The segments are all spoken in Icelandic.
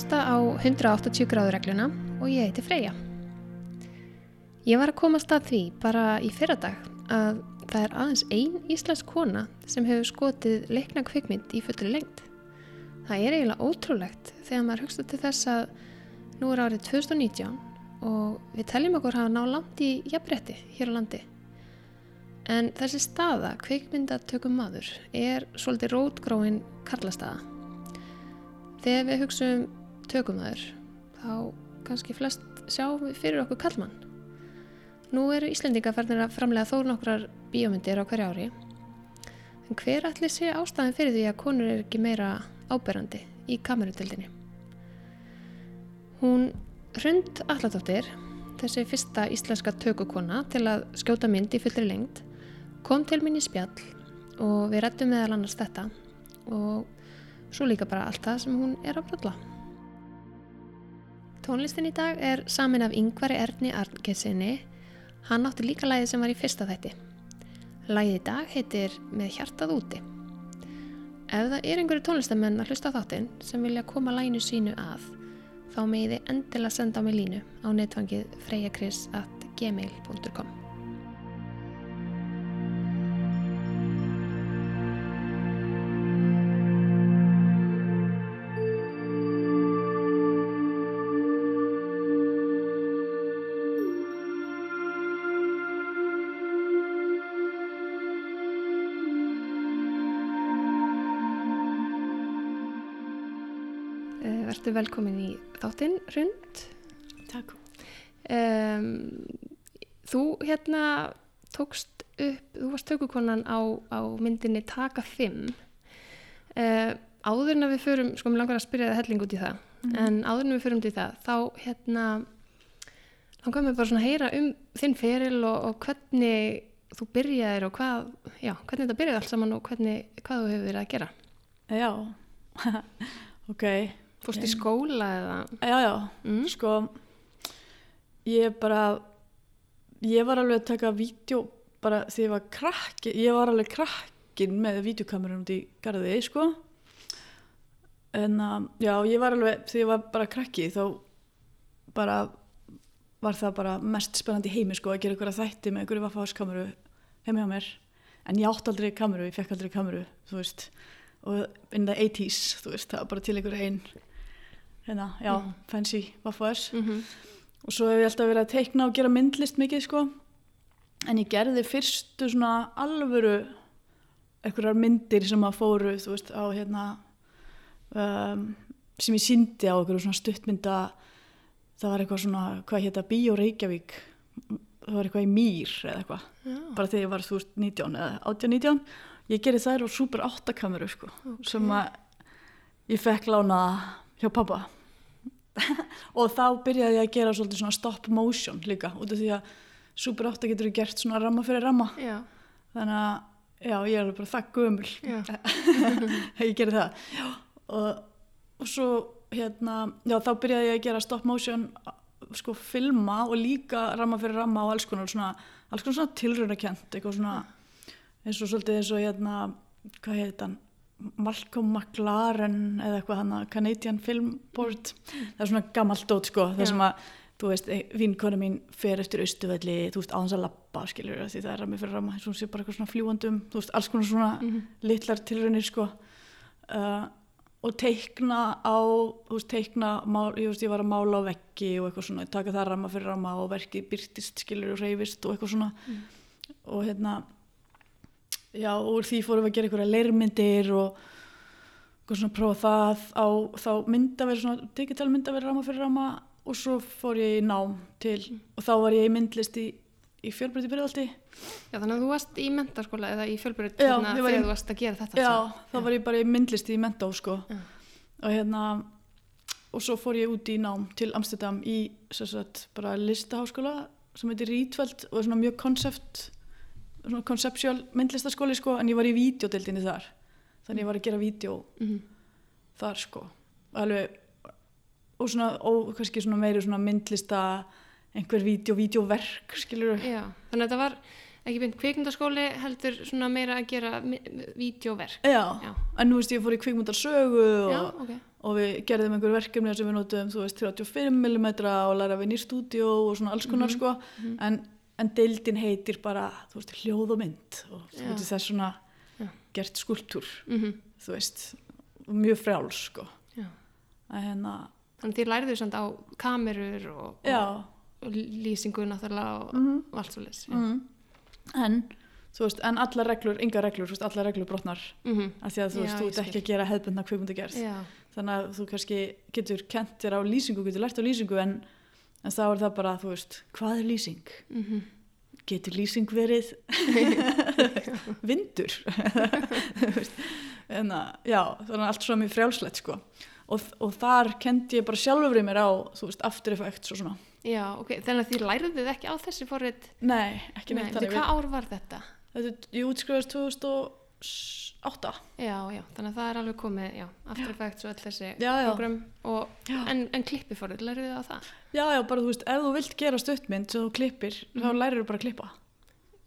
að hlusta á 180 gráður regluna og ég heiti Freyja. Ég var að komast að því bara í fyrradag að það er aðeins ein íslensk kona sem hefur skotið leikna kvikmynd í fullri lengt. Það er eiginlega ótrúlegt þegar maður hugsta til þess að nú er árið 2019 og við teljum okkur hafa ná langt í jafnrétti hér á landi. En þessi staða, kvikmyndatökum maður, er svolítið rótgróin karlastaða. Þegar við hugsaum tökumæður þá kannski flest sjáum við fyrir okkur kallmann. Nú eru Íslendinga færðin að framlega þó nokkrar bíómyndir á hverja ári. En hver allir sé ástæðin fyrir því að konur er ekki meira áberandi í kamerutildinni? Hún Hrund Alladóttir, þessi fyrsta íslenska tökukona til að skjóta mynd í fullri lengt, kom til mín í spjall og við rættum meðal annars þetta og svo líka bara allt það sem hún er að brotla. Tónlistin í dag er samin af yngvari Erni Arngesinni, hann átti líka læði sem var í fyrsta þætti. Læði í dag heitir Með hjartað úti. Ef það er einhverju tónlistamenn að hlusta þáttinn sem vilja koma læginu sínu að, þá meði endilega senda á mig línu á netfangið freyjakris.gmail.com Verður velkomin í þáttinn, Rund. Takk. Um, þú hérna tókst upp, þú varst tökukonan á, á myndinni Taka 5. Uh, áður en að við förum, sko mér langar að spyrja það helling út í það, mm. en áður en við förum til það, þá hérna, langar mér bara svona að heyra um þinn feril og, og hvernig þú byrjaðir og hvað, já, hvernig þetta byrjaði allt saman og hvernig, hvað þú hefur verið að gera. Já, ok. Fórst í skóla eða? Já, já, mm. sko ég bara ég var alveg að taka vídeo bara því ég var krakki ég var alveg krakkin með vídeokamerun út í gardiði, sko. En að, já, ég var alveg því ég var bara krakki þá bara var það bara mest spennandi heimi, sko, að gera ykkur að þætti með ykkur vaffáskameru heimi á mér. En ég átt aldrei kameru, ég fekk aldrei kameru þú veist, og in the 80's þú veist, það var bara til ykkur einn hérna, já, mm. fancy waffers mm -hmm. og svo hef ég alltaf verið að teikna og gera myndlist mikið sko en ég gerði fyrstu svona alvöru einhverjar myndir sem að fóru þú veist á hérna um, sem ég síndi á einhverju svona stuttmynda það var eitthvað svona, hvað hétta Bíó Reykjavík það var eitthvað í Mýr eða eitthvað bara þegar ég var þú veist 19 eða 18-19 ég gerði þær á super 8 kameru sko okay. sem að ég fekk lána hjá pappa og þá byrjaði ég að gera svolítið svona stop motion líka út af því að Super 8 getur gert svona ramma fyrir ramma. Já. þannig að já, ég er bara það gömul. Ég gerði það. Og, og svo hérna, já þá byrjaði ég að gera stop motion sko filma og líka ramma fyrir ramma og alls konar svona, alls konar svona tilröðakent eitthvað svona eins og svolítið eins og hérna, hvað heit hann Malcolm McLaren eða eitthvað hann að Canadian Film Board mm. það er svona gammalt dót sko það sem að, þú veist, vinkona mín fer eftir austuvelli, þú veist, aðeins að lappa skiljur því það er að mér fyrir að svo sé bara eitthvað svona fljúandum, þú veist, alls konar svona mm -hmm. litlar tilraunir sko uh, og teikna á þú veist, teikna, mál, ég veist, ég var að mála á veggi og eitthvað svona, taka það rama fyrir rama og verkið byrtist skiljur og reyfist og eitthvað svona mm. og hérna já, og úr því fórum við að gera einhverja leirmyndir og svona prófa það á þá myndaverð, svona digital myndaverð rama fyrir rama og svo fór ég í nám til og þá var ég í myndlist í, í fjölbrytti byrjaldí Já, þannig að þú varst í mentarskóla eða í fjölbrytti hérna, þegar í, þú varst að gera þetta Já, þá já. var ég bara í myndlist í mentá sko. Og hérna og svo fór ég út í nám til Amsterdam í sagt, bara listaháskóla sem heitir Rítvæld og er svona mjög konsept svona konceptuál myndlistaskóli sko en ég var í videodildinni þar. Þannig ég var að gera vídeo mm -hmm. þar sko. Alveg og svona og kannski svona meiri svona myndlista einhver vídeo, vídeoverk skilur Já, þannig að þetta var ekki beint kvikmyndaskóli heldur svona meira að gera vídeoverk. Já, Já. en nú veist ég fór í kvikmyndarsögu og, Já, ok. og við gerðum einhver verkefni sem við notum, þú veist, 35 mm og læra við nýr stúdíó og svona alls konar sko, en, en deildin heitir bara, þú veist, hljóð og mynd og þú veist, þess svona Já. gert skulptúr, mm þú veist mjög frjáls, sko. Að hérna, Þannig þið lærðu samt á kamerur og, og lýsingu náttúrulega og, mm og allt svo leys mm. en, þú veist, en allar reglur enga reglur, þú veist, allar reglur brotnar. -hmm. af því að þú Já, veist, þú ert ekki að gera hefðbundna kvikmyndagerð. Já, þannig að þú kannski getur kent þér á lýsingu, getur lært á lýsingu en, en þá er það bara, þú veist, hvað er lýsing? mm Getur lýsing verið vindur? En að, já, þannig að allt svo mjög frjálslegt sko og, og þar kendi ég bara sjálfur í mér á, þú veist, After Effects og svona já, ok, þannig að þið lærðuð ekki á þessi forrið Nei, ekki Nei, neitt hvað ár var þetta? Þetta, ég útskrifast 2008 Já, já, þannig að það er alveg komið, já, After Effects og öll þessi program en, en klippi forrið, lærðuð þið á það? Já, já, bara þú veist, ef þú vilt gera stuttmynd sem þú klippir, þá Mhm. lærir þú bara að klippa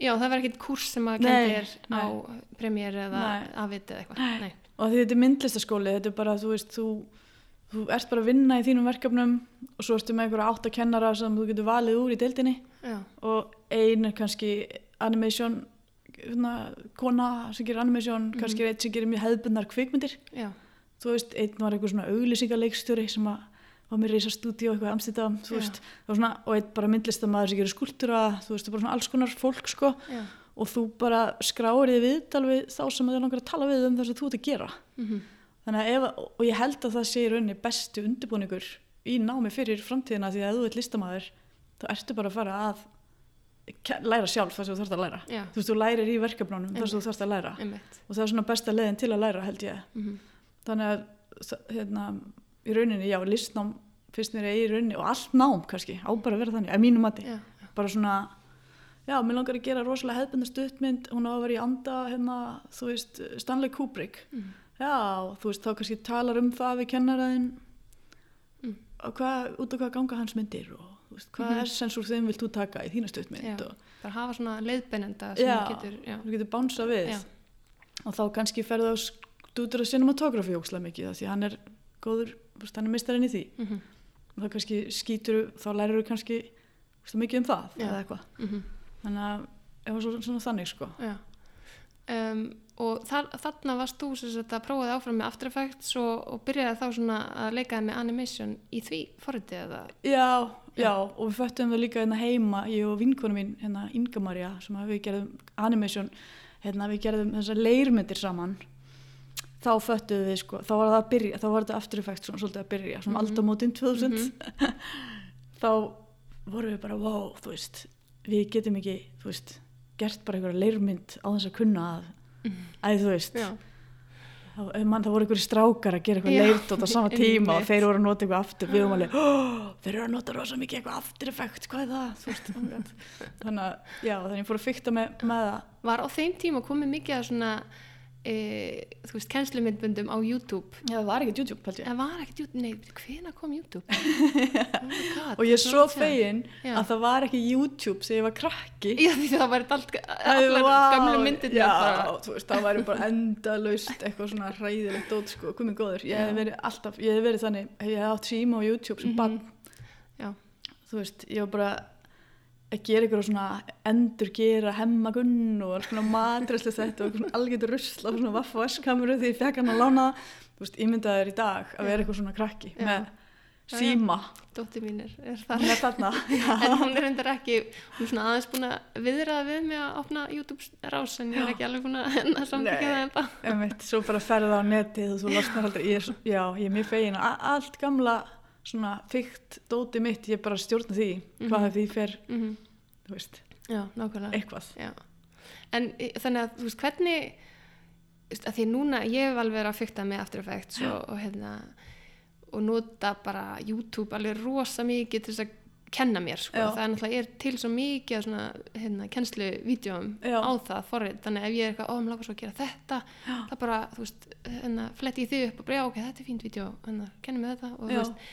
Já, það var ekkit kurs sem að Nei, kendi þér á. Premiere eða. Avid eða eitthvað Nei. Og því þetta er myndlistaskóli, þetta er bara, þú veist, þú, þú ert bara að vinna í þínum verkefnum og svo ertu með einhverja átta kennara sem þú getur valið úr í deildinni Já, og ein er kannski animation hérna, kona sem gerir animation Mhm. kannski er einn sem gerir mjög hefðbundnar kvikmyndir. Já, þú veist, einn var einhver svona auglýsingaleikstjóri sem að var stúdíu eitthvað í Já. veist, það var svona og einn bara myndlistamæður sem gerir skúltúra þú veist, það er bara svona alls konar fólk, sko. Og þú bara skráir þið við þá sem þið langar að tala við um þess að þú ert að gera. Mm þannig að ef, og ég held að það sé í rauninni bestu undirbúningur í námi fyrir framtíðina því að ef þú ert listamæður þá ertu bara að fara að læra sjálf það sem þú þarfst að læra. Já, þú veist, þú lærir í verkefnunum það sem þú þarfst að læra. Einmitt. Og það er svona besta leiðin til að læra held ég. Mm þannig að hérna, í rauninni, já, listnám fyrst mér er í rauninni og allt nám kannski á bara að vera þannig, að mínu mati. Já, bara svona, já, mér langar að gera rosalega hefðbundna stuttmynd, hún á að vera í anda hérna, þú veist, Stanley Kubrick. Mm. já, þú veist, þá kannski talar um það við kennaraðin Mm. hvað, út á hvað ganga hans myndir og veist, hvað Mhm. essens úr þeim vilt þú taka í þína stuttmynd Já. og bara hafa svona leiðbennenda sem þú getur, getur bánsað við Já. og þá kannski ferðu á stúdur að cinematography ókslega mikið af því að hann er góður, veist, hann er mistarinn í því mm og þá kannski skýtur þá lærir þú kannski veist, mikið um það Já. eða eitthvað -hmm. þannig að ef svona, svona þannig sko. Um, og þar, þarna varst þú sem sagt að prófaði áfram með After Effects og, og byrjaði þá svona að leika með animation í því forritið eða já, já, og við föttum það líka hérna heima, ég og vinkonu mín hérna Inga Maria, sem við gerðum animation, hérna við gerðum þessar leirmyndir saman. Þá föttum við sko, þá var það að byrja þá var þetta After Effects svona svolítið að byrja svona Mhm. aldamótin 2000 Mhm. þá vorum við bara, wow, þú veist við getum ekki, þú veist gert bara einhverja leirmynd á þess að kunna að, að þú veist. Já, þá, man, það voru einhverju strákar að gera eitthvað leirt á sama tíma og þeir voru að nota eitthvað aftur. Við vorum alveg, oh, þeir eru að nota rosa mikið eitthvað aftur effekt, hvað er það? Oh þannig að, já, þannig að ég fór að fykta með, með það. Var á þeim tíma komið mikið að svona e, þú veist, kennslumyndbundum á YouTube. Já, það var ekkert YouTube, held ég. Það var ekkert YouTube, nei, hvena kom YouTube? oh God, og ég er svo fegin að það var ekki YouTube þegar ég var krakki. Já, því það var allt, allar vá, gamlu myndirnar já, bara þú veist, það væri bara endalaust eitthvað svona hræðilegt dót, sko, komið góður ég hef verið alltaf, ég hef verið þannig ég hef átt síma á YouTube sem Mhm. bann Já. þú veist, ég var bara að gera ykkur svona endur gera hemmagunn og alls konar matræslu þetta og algjörður rusl á svona vaff og S-kameru því ég fekk hann að lána. Þú veist, ímyndaði þér í dag að vera eitthvað svona krakki Já. með síma. Dóttir mín er, er þar með þarna en hún er endar ekki hún er svona aðeins búin að viðraða við mig að opna YouTube rás en ég er ekki alveg búin að hennar samtíkja það Nei. enda Einmitt, svo bara ferða á netið og þú losnar aldrei ég er, já, ég er mjög fegin. Allt gamla svona fygt dóti mitt ég bara stjórna því hvað Mhm. ef því fer, mm þú veist, já, eitthvað já. en þannig að þú veist hvernig að því núna ég hef alveg verið að fykta með After Effects og, og hérna og nota bara YouTube alveg rosa mikið til þess að kenna mér sko. Já. það er náttúrulega til svo mikið svona hérna, kennsluvídeóum Já. á það forrið, þannig ef ég er eitthvað, ó, mér langar svo að gera þetta það bara, þú veist, hérna, fletti ég því upp og já, ok, þetta er fínt vídeo, hérna, kennum með þetta og þú veist,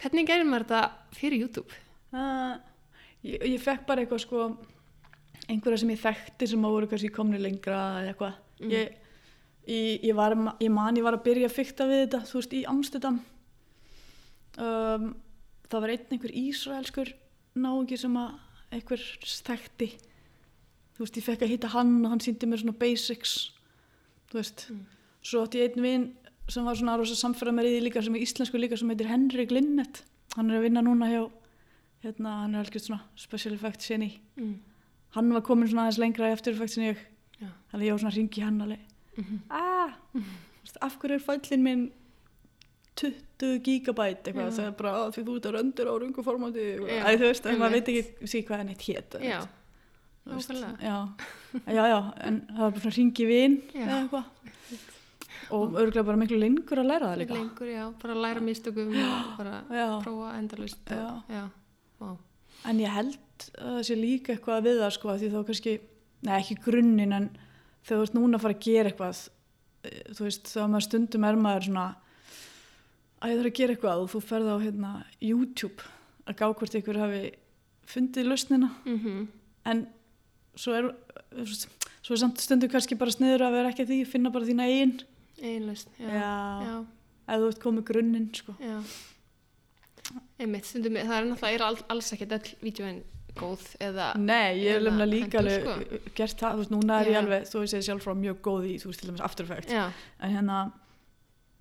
hvernig gerir maður þetta fyrir YouTube? uh, ég, ég fekk bara eitthvað sko einhverja sem ég þekkti sem að voru kannski komni lengra eða eitthvað Mm. ég, ég, ég, var, ég man ég var að byrja að fykta við þetta þú veist í Amsterdam um, það var einn einhver ísraelskur náungi sem að einhver þekkti þú veist ég fekk að hitta hann og hann síndi mér svona basics þú veist Mm. svo átti ég einn vin sem var svona rosa samferða með í því líka sem er íslensku líka sem heitir Henrik Linnet. Hann er að vinna núna hjá hérna hann er algjörð svona special effects sinni Mm. hann var komin svona aðeins lengra í After Effects en ég. Já. þannig að ég var svona að ringi hann alveg. Mhm. ah, veist, af hverju er fællin minn 20 gigabæt eitthvað, það er bara "Á, því þú ert að röndur á rungu formati Já, Æ, þú veist, en maður veit ekki sí hvað hann eitt hét Já, nákvæmlega. já, já, já, en það var bara svona ringi vin Já. eða eitthvað og örgulega bara miklu lengur að læra það líka. Lengur, já, bara læra mistökum og bara já, prófa endalust en ég held að það sé líka eitthvað við það sko, því þá kannski, neða ekki grunninn en þegar þú ert núna að fara að gera eitthvað eh, þú veist, þá maður stundum er maður svona að ég þarf að gera eitthvað og þú ferð á hérna, YouTube að gá hvort ykkur hafi fundið lausnina. Mm en svo er svo er samt stundum kannski bara sniður að vera ekki að því finna bara þína eigin einlust ef þú ert komið grunninn sko. einmitt, stundum, það er náttúrulega all, alls ekkert öll vídjóin góð eða, Nei, ég Eða lemlega líka hendur, alveg gert það, þú veist, núna er ég Já. alveg þú veist, ég er sjálf frá mjög góð í, þú veist, til dæmis After Effects. Já, en hérna,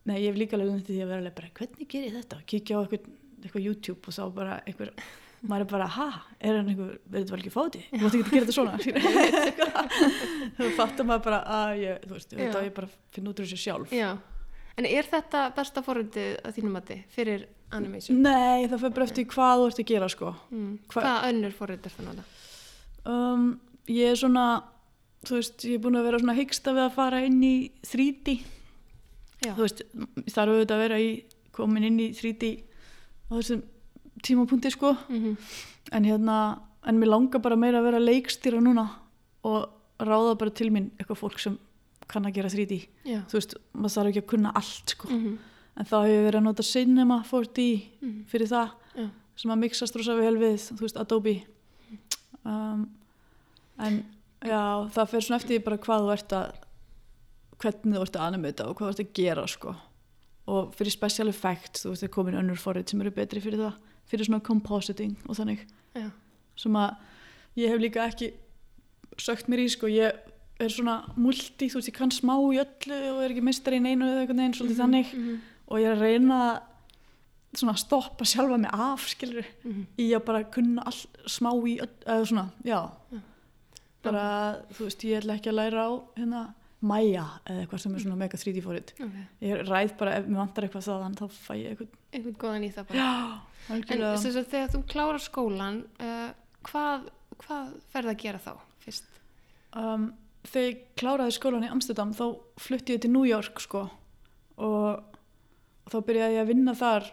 nei, ég hef líka alveg lendið því að vera alveg bara, hvernig ger ég þetta? Kíkja á eitthvað, eitthvað YouTube og sá bara eitthvað, maður er bara, ha, er hann eitthvað, verður þetta vel ekki fáti? Þú mátt ekki að gera þetta svona. Þú fattar maður bara að ég, þú veist, þetta ég bara að finna út úr þessu sjálf. Já. En er þetta besta forröndið að þínum mati fyrir animation? Nei, það fyrir bara eftir hvað þú ert að gera, sko. Mm. Hva- Hvaða önnur forrönd er það náða? um, Ég er svona, þú veist, ég er búin að vera svona hyggsta við að fara inn í 3D Já, þú veist, þarf auðvitað að vera í komin inn í 3D á þessum tímapunkti sko. Mm en hérna, en mér langar bara meira að vera leikstýra núna og ráða bara til mín eitthvað fólk sem kann að gera 3D, já. þú veist maður þarf ekki að kunna allt sko. Mm en þá hefur ég verið að nota Cinema 4D -hmm. fyrir það, Já. sem að mixast rosa vel við, þú veist, Adobe. Um, en já, það fer svona eftir bara hvað þú ert að hvernig þú ert að animata og hvað þú ert að gera sko. Og fyrir special effects, þú veist, það er komin önnur forrið sem eru betri fyrir það, fyrir svona compositing og þannig Já. sem að ég hef líka ekki sögt mér í sko, ég er svona multi, þú veist, ég kann smá í öllu og er ekki mistar í neinu eða eitthvað neinn svolítið þannig -hmm. og ég er að reyna að svona stoppa sjálfa mig af skilur Mm í að bara kunna all, smá í öll, eða svona, já Já. bara, þú veist, ég ætla ekki að læra á hérna Maya eða eitthvað sem er svona mega 3D forrið okay. ég ræð bara, ef mér vantar eitthvað þaðan þá fæ ég eitthvað, einhvern góðan í það bara já, En þess að þegar þú klárar skólan uh, hvað, hvað ferð að gera þá fyrst? um, þegar ég kláraði skólan í Amsterdam þá flutti ég til New York sko og, og þá byrjaði ég að vinna þar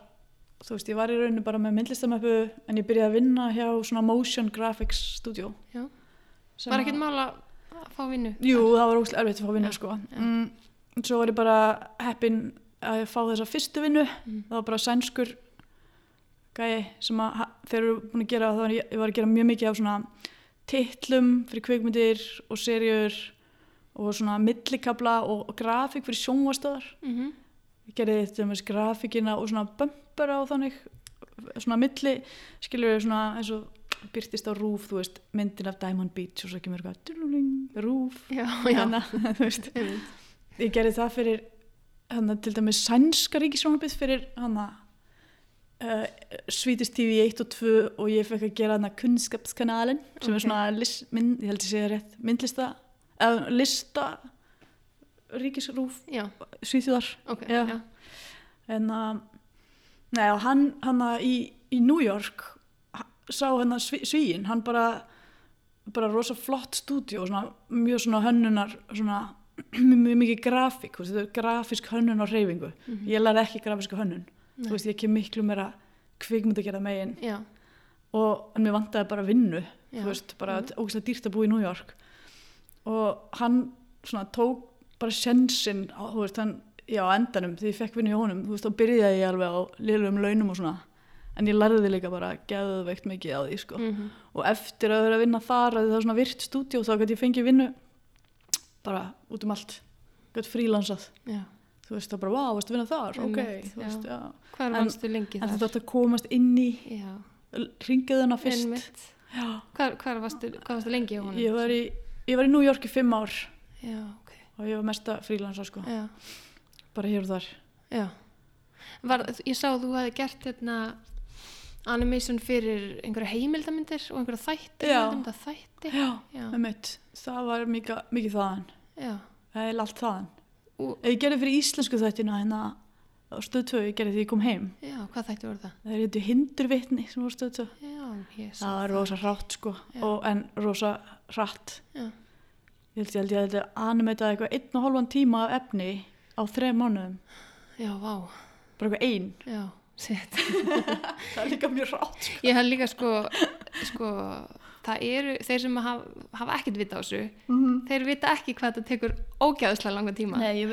þú veist, ég var í rauninu bara með myndlistamöppu en ég byrjaði að vinna hjá svona motion graphics studio Já. Var að- ekkert mál að fá vinnu? Jú, það var óslega erfitt að fá vinnu Já, sko. já. Mm, svo var ég bara heppin að fá þessa fyrstu vinnu Mm. það var bara sænskur gæi sem að þeir eru búin að gera þá var ég, ég var að gera mjög mikið af svona titlum fyrir kveikmyndir og serjur og svona millikabla og, og grafík fyrir sjónvastöðar Mm -hmm. ég gerði þetta með grafíkina og svona bömpara og þannig svona milli, skilur við svona eins og byrtist á rúf, þú veist myndin af Diamond Beach og svo kemur eitthvað rúf. Þannig að, þú veist, ég gerði það fyrir hana, til dæmis sænska ríkisjónabið fyrir hana uh, TV 1 og 2 og ég fekk að gera hana kunnskapskanalin sem Ok. er svona list, mynd, ég held ég segja rétt myndlista, eða lista ríkisrúf Svíþjóðar ok. Já. Já. en að og hann, hann í, í New York sá hennar svíin, hann bara bara rosa flott stúdíu og svona, mjög svona hönnunar svona, mjög mikið grafík veist, grafísk hönnun á reyfingu Mhm. ég lærði ekki grafíska hönnun Nei. þú veist, ég kem miklu meira kvikmynd að gera megin Já, og en mér vantaði bara vinnu Já. þú veist, bara Mhm. ógæslega dýrt að búa í New York og hann svona tók bara sjensin á, þú veist, hann, já, endanum því ég fekk vinnu í honum, þú veist, þá byrjaði ég alveg á liðlegum launum og svona en ég lærði líka bara geðveikt mikið á því sko. Mhm. og eftir að vera að vinna þar að það var svona virt stúdíu þá gæti ég fengið vinnu bara út um allt gæti frílansað Já. þú veist það bara, wow, veistu vinna þar, ok Einmitt, þú veist, já. Hvar En- vannstu lengi en þar? þetta átti að komast inn í Já, ringið hennar fyrst já. Hvar, varstu, varstu lengi á honum? ég var í ég var í New York í fimm ár Já, ok. og ég var mesta frílansa sko, Já, bara hér og þar já. Var, ég sá að þú hefði gert hérna animation fyrir einhverja heimildamindir og einhverja þætti, Já. heimildaminda þætti. já, Já, með mitt, það var mikið, mikið þaðan. Er allt þaðan. Og, ég gerði fyrir íslensku þættina hérna á stöð 2, ég gerði því ég kom heim. Já, hvað þætti voru það? það er eitthvað hindurvitni sem var á stöð 2 Já, ég sá það var rosa hrátt sko. Og, en rosa hratt. Já, ég held ég held ég animeitaði eitthvað einn og hálfan tíma af efni á þrejum mánuðum. Já, vá. bara eitthvað ein. Já. það er líka mjög hrátt sko. Ég hef líka sko, sko, það eru, þeir sem hafa, hafa ekkert vita á þessu, mm þeir vita ekki hvað þetta tekur ógæðslega langa tíma. nei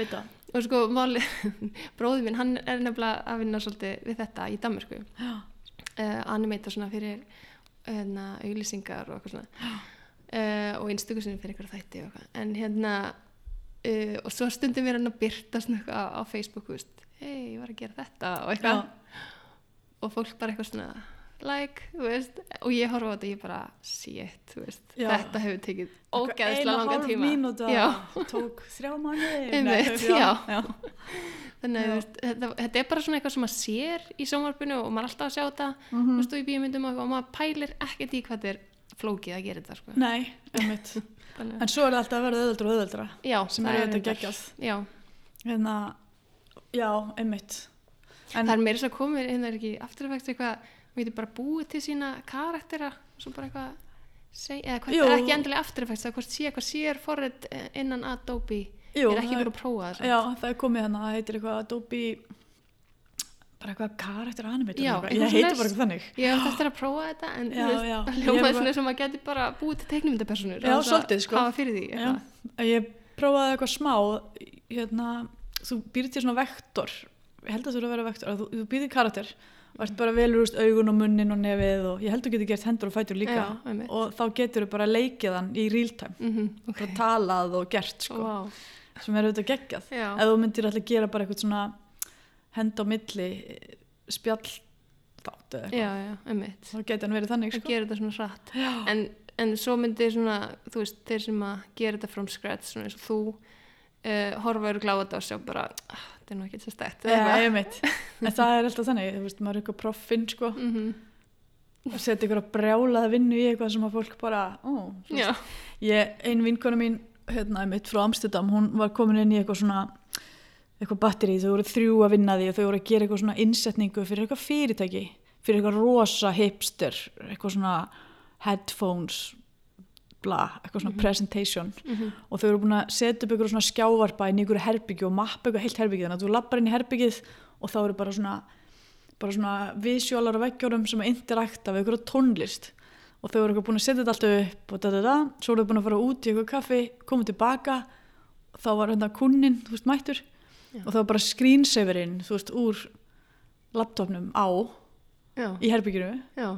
og sko máli, bróði minn hann er nefnilega að vinna svolítið við þetta í Danmarku já, uh, animeita svona fyrir hérna, auglýsingar og eitthvað svona. Uh, og einstöku sinni fyrir eitthvað þætti en hérna uh, og svo stundum við hann að byrta svona á, á Facebook, þú veist, hei, ég var að gera þetta og eitthvað. Og fólk bara eitthvað svona like, og ég horfa á þetta og ég bara shit, þetta hefur tekið ógæðslega ein og langa hálf tíma. mínúta tók þrjá já. Þannig að þetta, þetta er bara svona eitthvað sem maður sér í sjónvarpinu og maður er alltaf að sjá þetta. Þú veist, og í bíumyndum og, maður pælir ekkert í hvað þetta er flókið að gera þetta sko. nei, einmitt. Þannig, en svo er það alltaf að verða öðuldra og öðuldra sem er geggjað. Já, hérna, já, einmitt. En, það er meira svo komið hérna er ekki After Effects eitthvað maður getur bara búið til sína karaktera svo bara eitthvað seg, eða hvað, Jú. er ekki endilega After Effects það hvort sé eitthvað sér forrið innan Adobe. Jú, er ekki búin að prófa það já, það er komið hérna, það heitir eitthvað Adobe bara eitthvað karakter animator Já, ég heiti bara eitthvað þannig. Ég hef eftir að prófa þetta en Já, já. hljómaði bara- svona sem að geti bara búið til teiknumyndapersonur Já, svolítið, sko. ég prófaði eitthvað smá hérna, þú býrð til svona vektor ég held að þú eru að vera vektor að þú, þú býrð karakter og ert bara velur úst augun og munnin og nefið og ég held að þú getur gert hendur og fætur líka. Já, og þá getur þú bara leikið hann í real time. Mhm, og bara talað og gert sko, Vá. sem er auðvitað geggjað. Ef þú myndir alltaf gera bara eitthvað svona hend á milli spjall þátt eða eitthvað. þá getur hann verið þannig að sko. gera þetta svona Já. en, en svo myndi svona þú veist, þeir sem að gera þetta from scratch svona eins og þú uh, horfa eru gláða og sjá bara ah, þetta er nú ekki svo stætt Já, ég veit. en það er alltaf þannig þú veist, maður er eitthvað proffinn sko mm -hmm. og setja ykkur að brjálaða vinnu í eitthvað sem að fólk bara ó, ég, ein vinkona mín hérna, mitt frá Amsterdam, hún var komin inn í eitthvað svona eitthvað batteri, þau voru þrjú að vinna því og þau voru að gera eitthvað svona innsetningu fyrir eitthvað fyrirtæki, fyrir eitthvað rosa hipster, eitthvað svona headphones bla, eitthvað svona presentation. Mhm. og þau voru búin að setja upp eitthvað svona skjávarpa inn í einhverju herbyggju og mappa eitthvað heilt herbyggið þannig að þú lappar inn í herbyggið og þá eru bara svona bara svona visuálar á veggjórum sem er interakta við eitthvað tónlist. Og þau voru eitthvað búin að setja þetta alltaf upp og da da da, svo voru þau búin að fara út í eitthvað kaffi komið tilbaka. Þá var hérna kunnin, þú veist, mættur. Já. og það var bara screensaverinn, þú veist, úr laptopnum á já, í herbyggjunu já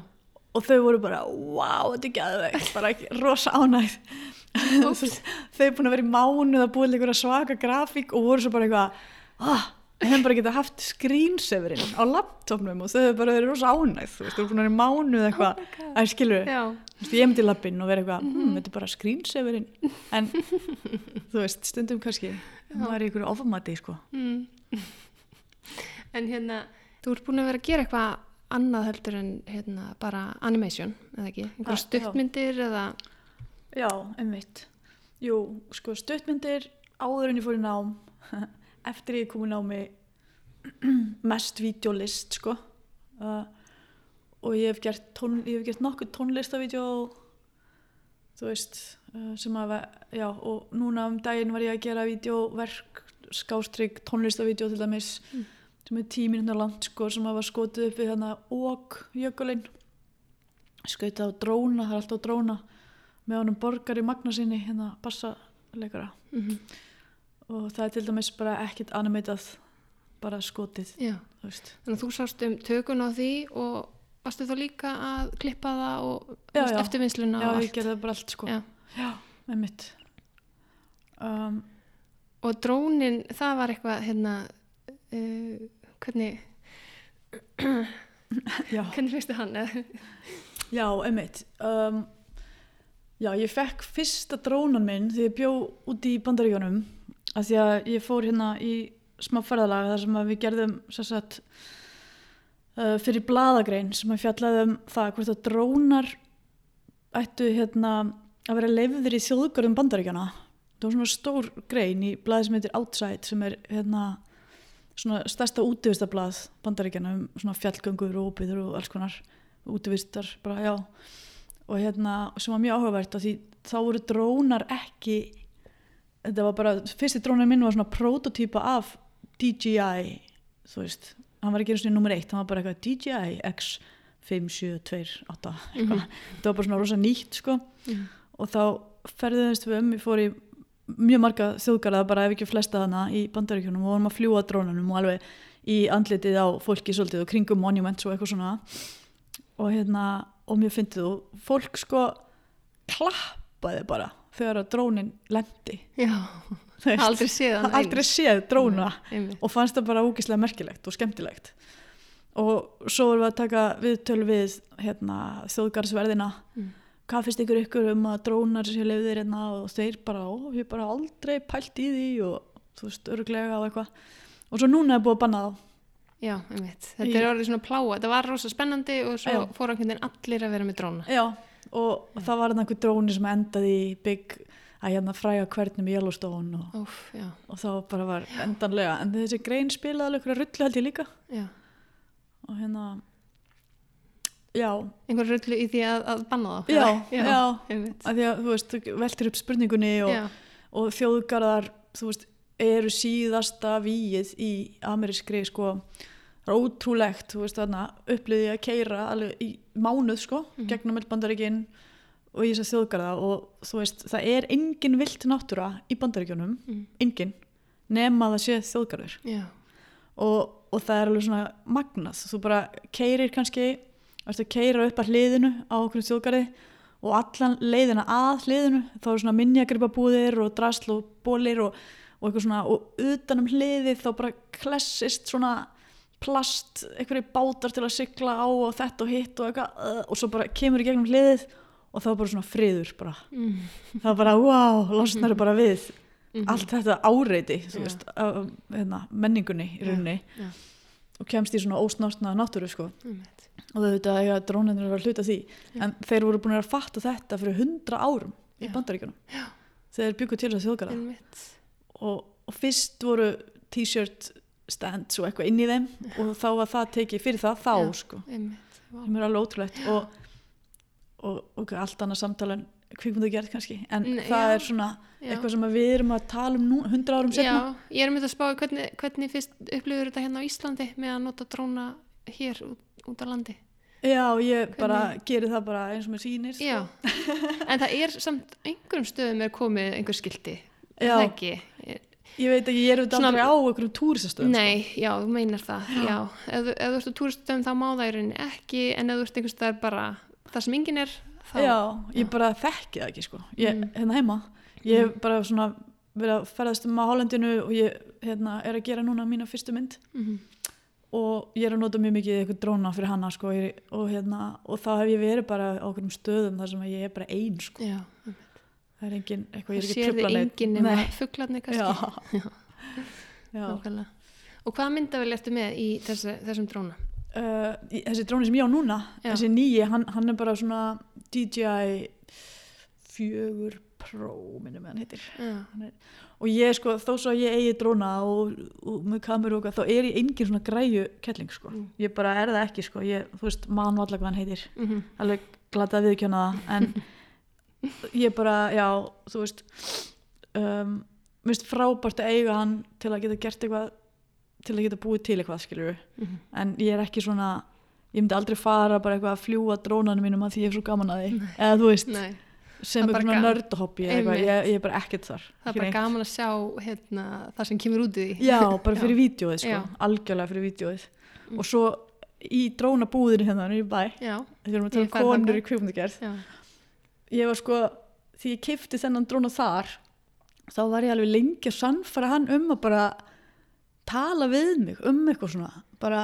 og þau voru bara, wow, þetta er gæðveikt bara ekki, rosa ánægð. Þau er búin að vera í mánuð að búið til einhverja svaka grafík og voru svo bara eitthvað ah, við hefum bara getað haft screensaverinn á laptopnum. Og þau hefur bara verið rosa ánægð þú veist, þau eru búin að vera í mánuð eitthvað. Oh að skilur, ég myndi í lappinn og vera eitthvað, hm, þetta er bara screensaverinn en þú veist, stundum kannski maður er einhverju ofamati, sko. Mm. en hérna þú ert búin að vera að gera eitthvað annað heldur en hérna bara animation eða ekki, einhverja já. stuttmyndir eða Já, einmitt. Jú, sko, stuttmyndir áður en ég fór í nám, eftir ég kom í námi mest videolist, sko. Uh, og ég hef gert, tón, ég hef gert nokkuð tónlistavídeó, þú veist, uh, sem að, já, og núna um daginn var ég að gera vídeóverk, skástrygg, tónlistavídeó til dæmis, Mm. Sem er tíu mínútur langt, sko, sem var skotið upp við hérna óg jökulinn. Skauta á dróna, það er alltaf dróna með honum borgar í magna sinni hérna bassaleikara mm og það er til dæmis bara ekkert animatað bara skotið Já. þú veist Þannig að þú sást um tökun á því og varstu þá líka að klippa það og Já, já. eftirvinnsluna já, og ég allt. gerði það bara allt sko Já. já með mitt um, Og drónin, það var eitthvað, hérna, uh, hvernig, hvernig fyrstu hann? eða? já, einmitt um, já, ég fekk fyrsta drónan minn þegar ég bjó úti í bandaríkjónum að því að ég fór hérna í smá ferðalag þar sem við gerðum sem sagt uh, fyrir bladagrein sem að fjallaði um það hvort að drónar ættu hérna að vera leifðir í þjóðgörðum bandaríkjana það var svona stór grein í blaði sem heitir Outside sem er hérna svona stærsta útivistablað bandaríkjana um svona fjallgöngur og óbyður og alls konar útivistar bara, já. Og hérna, sem var mjög áhugavert af því þá voru drónar ekki þetta var bara, fyrsti drónar minn var svona prototýpa af DJI þú veist, hann var ekki einu sinni nummer eitt, hann var bara eitthvað DJI X5728 eitthvað, þetta var bara svona rosa nýtt sko. Mhm. og þá ferðuðumst við um, ég fór í mjög marga þjóðgarða, bara ef ekki flesta hana í bandaríkjunum og vorum að fljúa drónunum og alveg í andlitið á fólki svolítið og kringum monuments og eitthvað svona. Og hérna, og mér fyndið og fólk sko klappaði bara þegar að drónin lendi. Já, Þú veist, aldrei séð aldrei séð dróna Einmitt. og fannst það bara úkislega merkilegt og skemmtilegt. Og svo erum við að taka viðtöl við hérna, þjóðgarðsverðina. Mm. Hvað finnst ykkur ykkur um að drónar sér lefðir hérna og þeir bara, ó, ég hef bara aldrei pælt í því og þú veist, örglega og eitthvað og svo núna er búið að banna þá Já, einmitt. Þetta Í- er orðið svona pláa. Þetta var rosa spennandi og svo Já. fór veginn allir að vera með dróna. já, og það var hérna einhver dróni sem endaði í bygg að hérna fræga hvernum í Yellowstone og, Úf, já, og þá bara var endanlega en þessi grein spilaði alveg rullu held ég líka já. og hérna já, Einhver rullu í því að, að banna það. já, já. já, að því að þú veist, veltir upp spurningunni og, og þjóðgarðar þú veist, eru síðasta víið í amerískri sko, það er ótrúlegt þú veist, þarna upplýði að keira alveg í mánuð sko, Mhm. gegnum öll bandaríkin og í þess að þjóðgarða og þú veist, það er engin vilt náttúra í bandaríkjunum, Mm. engin nema það sé þjóðgarður og, og það er alveg svona magnað, þú bara keirir kannski, að keira upp að hliðinu á okkur þjóðgarði og allan leiðina að hliðinu þá er svona minjagripabúðir og drasl og bólir og, og eitthvað svona og utanum hliðið þá bara klessist svona plast, einhverju bátar til að sigla á og þetta og hitt og eitthvað uh, og svo bara kemur í gegnum hliðið og þá er bara svona friður bara mm. það er bara, wow, losnar bara við Mhm. allt þetta áreiti Já. veist, af, hérna, menningunni í rauninni já. og kemst í svona ósnortna náttúru sko. einmitt. Og þau veit að drónendur var hluta því Já. en þeir voru búin að fatta þetta fyrir hundra árum í Já. bandaríkjunum Já. þeir byggu til þess þjóðgarða Einmitt. og, og fyrst voru t-shirt stands og eitthvað inn í þeim og þá var það tekið fyrir það þá Já. sko, sem er alveg ótrúlegt og, og, og allt annað samtala en kvikmyndu gerð kannski en Nei, það já. er svona Já. eitthvað sem að við erum að tala um nú, hundra árum setna Já, ég er með að spá í hvernig, hvernig fyrst upplifur þetta hérna á Íslandi með að nota dróna hér út, á landi. Já, ég bara Hvernig- geri það bara eins og mér sýnir sko. Já, en það er samt einhverjum stöðum er komið einhver skildi. Er Já. það ekki? Ég veit ekki, ég er auðvitað aldrei á einhverjum túristastöðum Nei, já, þú meinar það, já. Ef, þú- ef þú ert á túristöðum þá má það í rauninni ekki, en ef þú ert einhvers staðar bara það sem enginn er, þá... Já, ég bara þekki það ekki sko. ég, Mm. hérna heima ég hef bara svona verið að ferðast um á Hollandinu og ég hérna, er að gera núna mína fyrstu mynd Mhm. Og ég er að nota mjög mikið eitthvað dróna fyrir hana sko, og, hérna, og þá hef ég verið bara á einhverjum stöðum þar sem ég er bara ein sko. Já, það er engin, eitthvað, það sér þið enginn nema Nei. fuglarnir kannski. Já. Já. Nákvæmlega. Og hvaða myndavel ertu með í þessi, þessum dróna? Uh, þessi dróni sem ég á núna Já. þessi nýji, hann, hann er bara svona DJI 4 Pro minnum hann heitir. Er, og ég sko, þó svo að ég eigi dróna og, og með kameru og eitthvað, þá er ég engin svona græju kettling sko, Mm. ég bara er það ekki sko, ég, þú veist, mann valla hvað hann heitir. Mhm, alveg glata viðkjöna það en ég bara, já, þú veist um, minnst frábært að eiga hann til að geta gert eitthvað til að geta búið til eitthvað, skilur mhm. en ég er ekki svona ég myndi aldrei fara bara eitthvað að fljúa drónanum mínum að því ég er svo gaman að því eða þú veist, Nei, sem er er eða eitthvað, Einmitt. ég, er bara ekkert þar. Það er bara neitt. gaman að sjá hérna, það sem kemur út í því. Já, bara fyrir vídjóið sko, algjörlega fyrir vídjóið Mm. og svo í drónabúðinu hérna í bæ, þegar fer tala um konur í kvikmyndagerð. Já, ég var sko, því ég kifti þennan dróna þar þá var ég alveg lengi að sannfæra hann um að bara tala við mig um eitthvað svona. Bara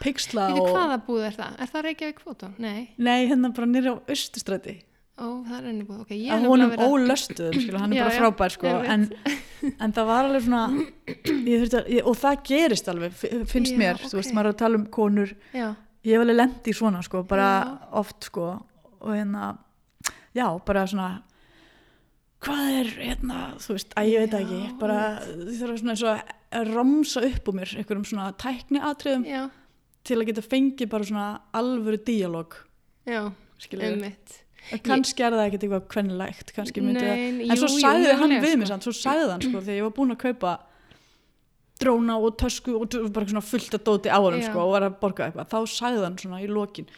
pixla og hvaða búð er það? Er það Reykjavík fótó? Nei, nei, hérna bara nýri á austustræti ó, það er enni búð, ok, ég að honum nefnilega verið- ólöstuðum skilur, hann er Já, bara frábær sko, en, en það var alveg svona ég þurfti að, ég, og það gerist alveg fi- finnst Já, mér, þú veist, maður er að tala um konur. Já, ég hef alveg lendi í svona sko, bara oft sko og hérna, já, bara svona hvað er hérna, þú veist, að ég veit ekki bara, því þarf svona eins og að ramsa upp úr mér, einhverjum svona tækni atriðum já, til að geta fengið bara svona alvöru díalóg já, skilur ummitt kannski er það ekkert eitthvað kvennilegt kannski myndi það Nei, en svo jú, jú, sagði hann mögulega, við mig sko. svo sagði hann sko, þegar ég var búin að kaupa dróna og tösku og bara svona fullt að dóti á hann sko, og var að borga eitthvað, þá sagði hann svona í lokin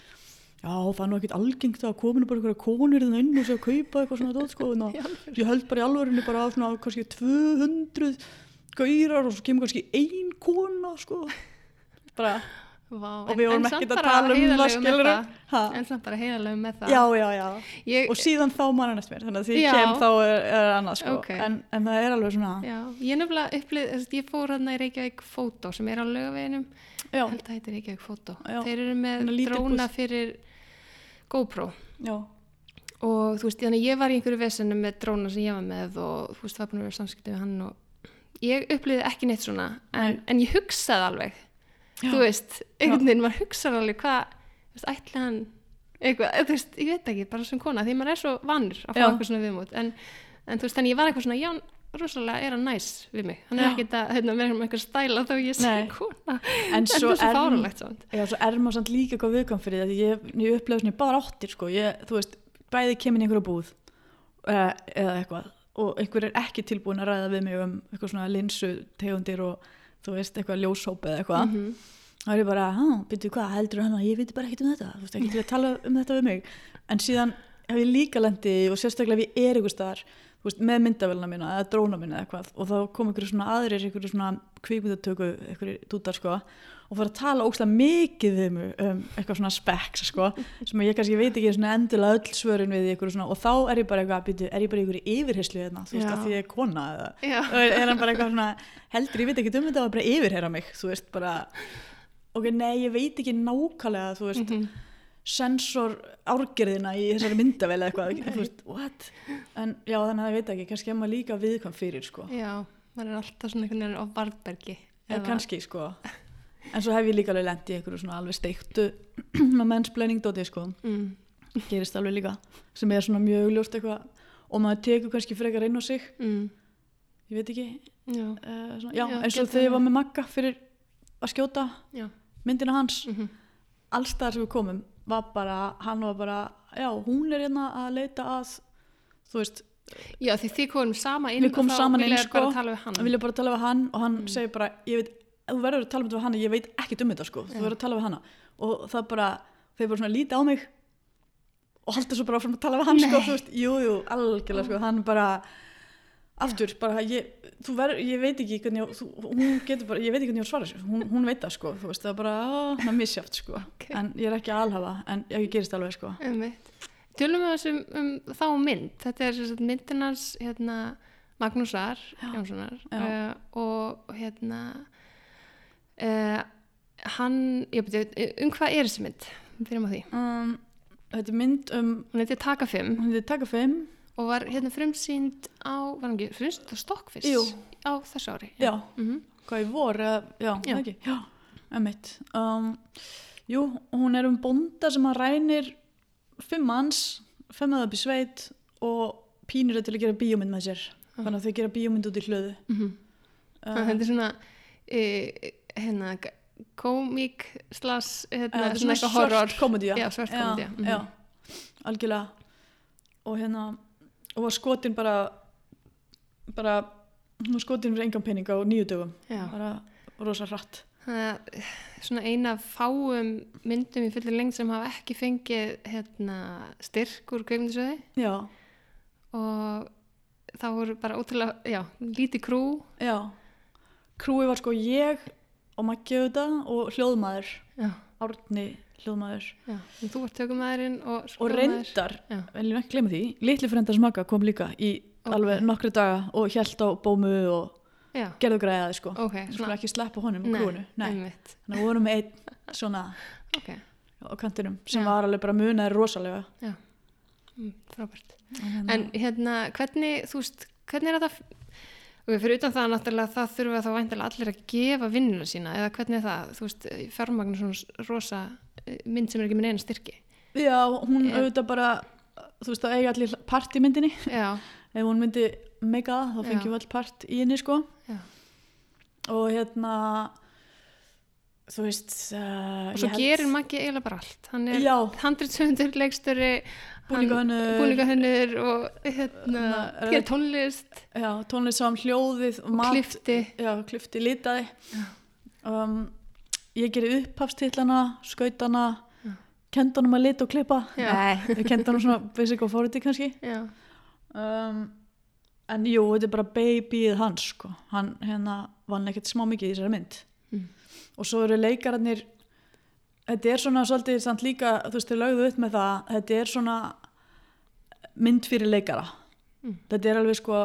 já það er nú ekkert algengt að kominu bara einhverja konur þannig inn og sé að kaupa eitthvað svona dót sko, að ég held bara í alvörinu bara að svona kannski 200 gaurar og svo kemur kannski ein kona sko. Bara, Vá, og við vorum ekkert að tala um það skilur. En samt bara heiðarlega með það. Já já já. Ég, og síðan þá mann eftir mér þannig að því Já. kem þá er, er annað sko. Ok. en, en það er alveg svona Já, ég nefnilega upplið, þess að ég fór hann í Reykjavík Fótó sem er á laugaveginum, já, held að það heitir Reykjavík Fótó. Þeir eru með dróna fyrir GoPro. Já, og þú veist, ég var í einhverju vesenu með dróna sem ég var með og þú veist, það var búin að vera samskipti við hann og ég uppliði ekki neitt svona, en, en ég hugsaði alveg, Já. þú veist, einhvern veginn, maður hugsaði alveg hvað, þú veist, ætli hann eitthvað, þú veist, ég veit ekki, bara sem kona, því maður er svo vanur að fá Já. eitthvað svona viðmót, en, en þú veist, þannig ég var eitthvað svona, já, rosalega er hann næs við mig, hann er ekkert að hérna, vera með eitthvað stæla þá ég sé kona, en en svo þetta er fáralegt já, svo er maður samt líka eitthvað viðkvæm fyrir því að ég, ég upplega svona í bara áttir sko. ég, þú veist, bæði kemur í einhverja búð eða, eða eitthvað og einhver er ekki tilbúin að ræða við mig um eitthvað svona linsu tegundir og þú veist, eitthvað ljósóp eða eitthvað Mhm. þá er ég bara, byrju hvað, heldur hann að ég veit bara ekkert um þetta, þú veist, ekki til að tala um þetta við mig, en síðan hef ég líka lendi og sérstaklega ef ég er einhver staðar, veist, með myndavélina mína eða dróna mína eða eitthvað. Og þá kom einhverju svona aðrir, einhverju svona kvíkmyndatöku einhverju dútar, sko og fara að tala ókslega mikið mig um eitthvað svona specs, sko sem ég kannski veit ekki svona endilega öll svörin við einhverju svona, og þá er ég bara eitthvað, byrju, er ég bara einhverju yfirherslu hérna, þú veist, Já. að því ég er kona eða? Er, hann bara eitthvað svona heldur, ég veit ekki um þetta og bara yfirherra mig þú veist, bara ok, nei, ég veit ekki nákvæmlega þú veist, Mhm. Sensor árgerðina í þessari myndavel eða eitthvað, veist, what? En já, þannig að ég veit ekki, kannski er maður líka viðkvæm fyrir, sko, já, maður er alltaf svona einhvern veginn á varðbergi. eða kannski, sko. En svo hef ég líka alveg lent í einhverju svona alveg steiktu dóti, sko. Mm. gerist alveg líka, sem er svona mjög augljóst eitthvað. Og maður tekur kannski frekar inn á sig, Mm. ég veit ekki. Já, uh, svona, já, Já, eins og þegar ég var með Magga fyrir að skjóta já. myndina hans. Mm allstaðar sem við komum var bara, hann var bara já, hún er hérna að leita að þú veist, Já, því þið komum sama inn Við komum og þá vilja þér bara sko. tala við hann. hann vilja bara tala við hann og hann Mm. segir bara, ég veit þú verður að tala við hana, ég veit ekkert um þetta sko þú Já. verður að tala við hana og það bara, þeir bara svona líti á mig og halda svo bara áfram að tala við hann sko, Nei. þú veist, jú, jú, algjörlega sko, hann bara aftur, bara, ég, þú verður, ég veit ekki hvernig, þú, hún getur bara, ég veit ekki hvernig ég á að svara þessu, hún, hún veit það sko þú veist, það er bara, á, hann er misjátt sko Ok. en ég er ekki alhafa, en ég gerist alveg sko. Tölum við þessum um þá mynd. Þetta er sagt myndinans hérna, Magnúsar. Jónssonar uh, og hérna uh, hann, ég beti, um hvað er þessi mynd? Fyrir maður því. um, þetta er mynd um Hún heitir Taka 5 hún hefði taka fimm og var hérna frumsýnd á, var hann ekki, frumsýnd á Stokkfist Jú. á þessu ári. já, Mm hvað í vor eða, já, Já. ekki? Já, emitt um, jú, hún er um bónda sem að rænir fimm manns fimm að það upp í sveit og pínur það til að gera bíómynd með sér. Þannig að þau gera bíómynd út í hlöðu. -hmm. uh, þetta er svona e, hérna komík slas hérna, þetta er svona horror. svört komedía. Já, svört komedía, mhm. já, algjörlega. Og hérna og var skotin bara bara skotin fyrir engan pening á nýju dögum. Bara rosa hratt. Það er svona eina fáum myndum í fullir lengd sem hafa ekki fengið hérna, styrk úr kveikmyndisöði já, og það voru bara ótrúlega, já, lítið krú. Já. Krúi var sko ég og Maggi auðvitað og hljóðmaður já, Árni hljóðmaður. Já, þú var tökumæðurinn og, og reyndar, Já. viljum ekki glemja því litli frendar smaka kom líka í Ok. alveg nokkru daga og hjælt á bómu og já, gerðu græðaði sko. Ok, við skulum ekki sleppa honum og krúinu þannig að vorum einn svona ok, á kantinum sem Já. var alveg bara munaði rosalega. Mm, frábært. En, En hérna, hvernig, þú veist, hvernig er þetta, og fyrir utan það náttúrulega það þurfa þá væntilega allir að gefa vinnuna sína eða hvernig er það, þú veist, fjármagn svona rosa mynd sem er ekki með neina styrki. já, hún Er- auðvitað bara þú veist, það eiga allir part í myndinni. Já, ef hún myndi meika það, þá fengjum við all part í henni sko. Já. og hérna þú veist uh, Og svo gerir Maggi eiginlega bara allt. Hann er já, handritsöndur, leikstöri, búningahönnur og hérna, gerir það- tónlist. Já, tónlist saman hljóðið og klifti. klifti litaði. Um, ég gerir upphafstillana skautana Já. kenda honum að lita og klippa honum svona basic authority kannski Já, um, en jú, þetta er bara babyið hans sko. hann hérna vann ekkert smá mikið í þessari mynd Mm. og svo eru leikararnir þetta er svona svolítið samt líka, þú veist, þau lögðu upp með það þetta er svona mynd fyrir leikara Mm. þetta er alveg sko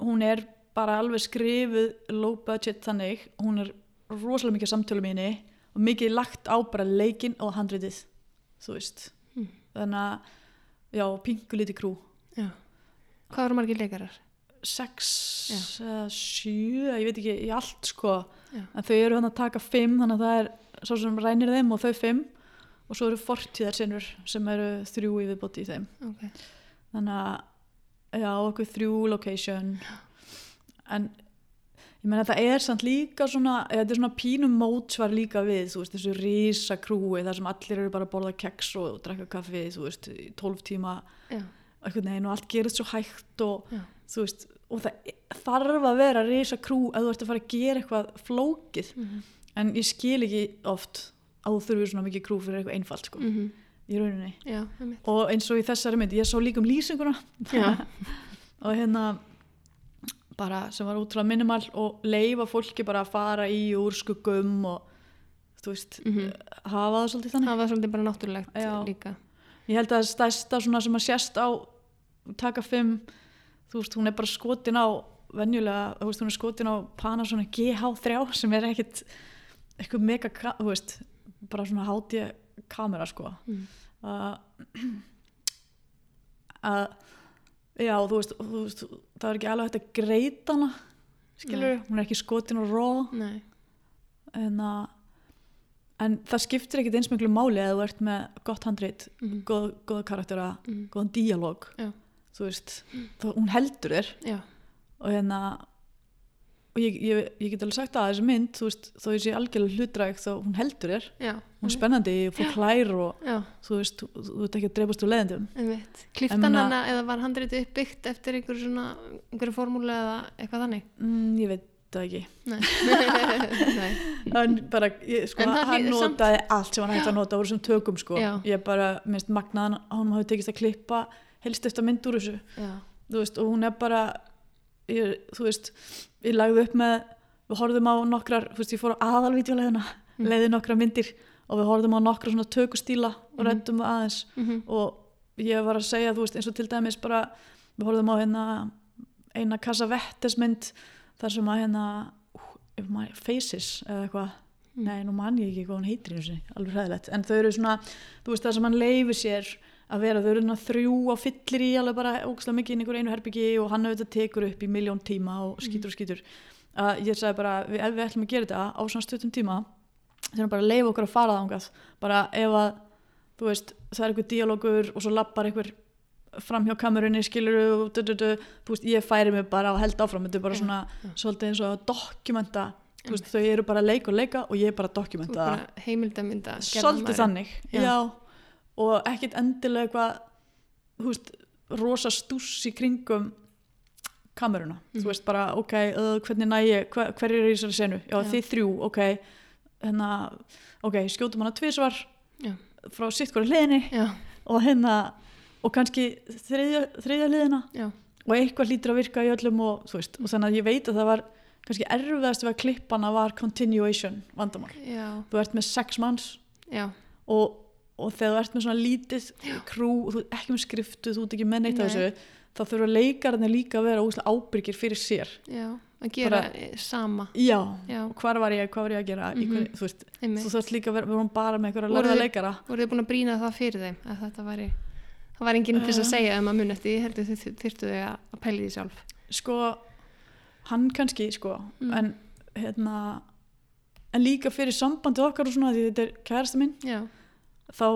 hún er bara alveg skrifuð low budget þannig hún er rosalega mikið samtölu mínu og mikið lagt á bara leikin og handritið þú veist. Mm. þannig að já, pingu lítið krú. Já. Hvað eru margir leikarar? sex, eða sjö ég veit ekki, í allt sko. Já. en þau eru hann að taka fimm þannig að það er svo sem rænir þeim og þau fimm. Og svo eru fortíðarsinnur sem eru þrjú í viðbóti í þeim. Ok, þannig að já, okkur þrjú location. En ég meina það er samt líka svona þetta er svona pínum mótsvar líka við þú veist, þessu rísa krúi þar sem allir eru bara að borða keks og drekka kaffi þú veist, í 12 tíma veginn og allt gerist svo hægt og veist, og það þarf að vera risa krú að þú ert að fara að gera eitthvað flókið, mhm, en ég skil ekki oft að þú þurfir svona mikið krú fyrir eitthvað einfalt sko, mhm, í rauninni. Já, og eins og í þessari mynd, ég sá líka um lýsinguna. Og hérna bara sem var útrúlega minimal og leifa fólki bara að fara í úr skuggum og þú veist, Mhm. hafa það svolítið þannig Það var svolítið bara náttúrulegt Já. líka. ég held að stærsta svona sem að sést á taka fimm þú veist, hún er bara skotin á venjulega, þú veist, hún er skotin á Panasonic GH3 sem er ekkit eitthvað mega, þú veist bara svona hátíð kamera sko Mm. að að já, þú veist, þú veist það er ekki alveg hægt að greita hana skilur, hún er ekki skotin og ró. Nei, en að en það skiptir ekkit eins miklu máli að þú ert með gott handrit, mhm, góð, góða karaktera mhm, góðan díalóg þú veist, þá, hún heldur þér. Já, og hérna og ég, ég, ég get alveg sagt að þessi mynd veist, þó ég sé algjörlega hlutræk þá hún heldur þér, já. hún er spennandi og fór klær og Já, þú veist, þú, þú ert ekki að dreifast úr leiðindum einmitt. En Kliftan meina- hana eða var handritið uppbyggt eftir einhverju svona, einhverju formúlu eða eitthvað þannig? mm, ég veit það ekki Nei. Bara, ég, sko, En hann samt- notaði allt sem hann hægt að nota úr þessum tökum sko, Já. ég bara, minnst magnaðan hann hafi tekist að klippa helst eftir mynd úr þessu veist, og hún er bara ég, þú veist, ég lagði upp með við horfðum á nokkrar, þú veist, ég fór á aðalvídeolegina, Mm. leiði nokkrar myndir og við horfðum á nokkra svona tökustíla og Mhm. rættum það aðeins mhm, og ég var að segja, þú veist, eins og til dæmis bara, við horfðum á hérna eina kassa vettesmynd þar sem að hérna maður- Faces eða eitthvað Mm. nei, nú man ég ekki hvað hún heitir alveg hræðilegt, en þau eru svona þú veist það sem hann leifir sér að vera þau eru svona þrjú á fyllir í alveg bara ógæslega mikið inn í einu herbyggi og hann auðvitað tekur upp í miljón tíma og skýtur og skýtur. Að ég sagði bara, við, ef við ætlum að gera þetta á svona stuttum tíma þannig bara að leifa okkur að fara þangað. Bara ef að, þú veist það er einhver díalógur og svo lappar einhver fram hjá kamerunni skilur og du, du, du, þú veist, ég færi mig bara og held áfram, þetta er bara svona já. svolítið eins og að dokumenta þú veist, þau eru bara að leika og leika og ég er bara að dokumenta. Bara heimildamynda svolítið þannig Já. já. Og ekkit endilega eitthvað þú veist, rosa stúss í kringum kameruna Mhm. þú veist bara, ok, uh, hvernig næ ég hver, hver er í þessari senu, já, Já. þið þrjú ok, hérna ok, skjótum hana tvisvar Já. frá sitt hverju hliðinni og hérna og kannski þriðja, þriðja liðina já, og eitthvað hlýtur að virka í öllum og, þú veist, og þannig að ég veit að það var kannski erfiðast við að klippana var continuation vandamál. Þú ert með sex manns og, og þegar þú ert með svona lítið krú, og þú ekki með skriftu, þú ert ekki með neitt af Nei. þessu, þá þurfa leikararnir líka að vera óslega ábyrgir fyrir sér. já, að gera Bara- bara, sama, Já, já, og hvar var ég, hvað var ég að gera, mm Mhm. þú veist, einmitt. þú þarfst líka að vera, bara með einhverja þið- leikara. voruð þið búin að brína það fyrir þeim að þetta væri það var enginn til þess að segja um að mun eftir því heldur þið þyrftu þau að að pæli því sjálf Sko, hann kannski, sko, Mm. en hérna, en líka fyrir sambandi okkar og svona, því þetta er kærasta minn, já, þá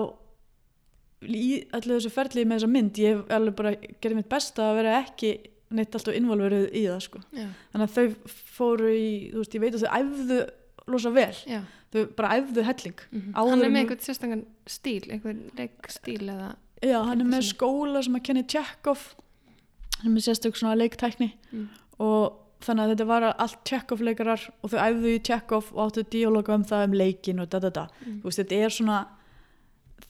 í allir þessu ferli með þessa mynd ég hef alveg bara gerði mitt besta að vera ekki neitt alltaf involverið í það sko. þannig að þau fóru í þú veist, ég veit að þau æfðu losa vel. Já. Þau bara æfðu helling. Mm Áður hann er með einhvern sérstangan stíl einhvern leikstíl eða já, hann er með skóla sem að kenni Tjekov hann er með sérstök svona leiktækni. Mm. og þannig að þetta var allt Tjekov leikarar og þau æfðu í Tjekov og áttu díóloga um það um leikin og da da da. Mm. þú veist, þetta er svona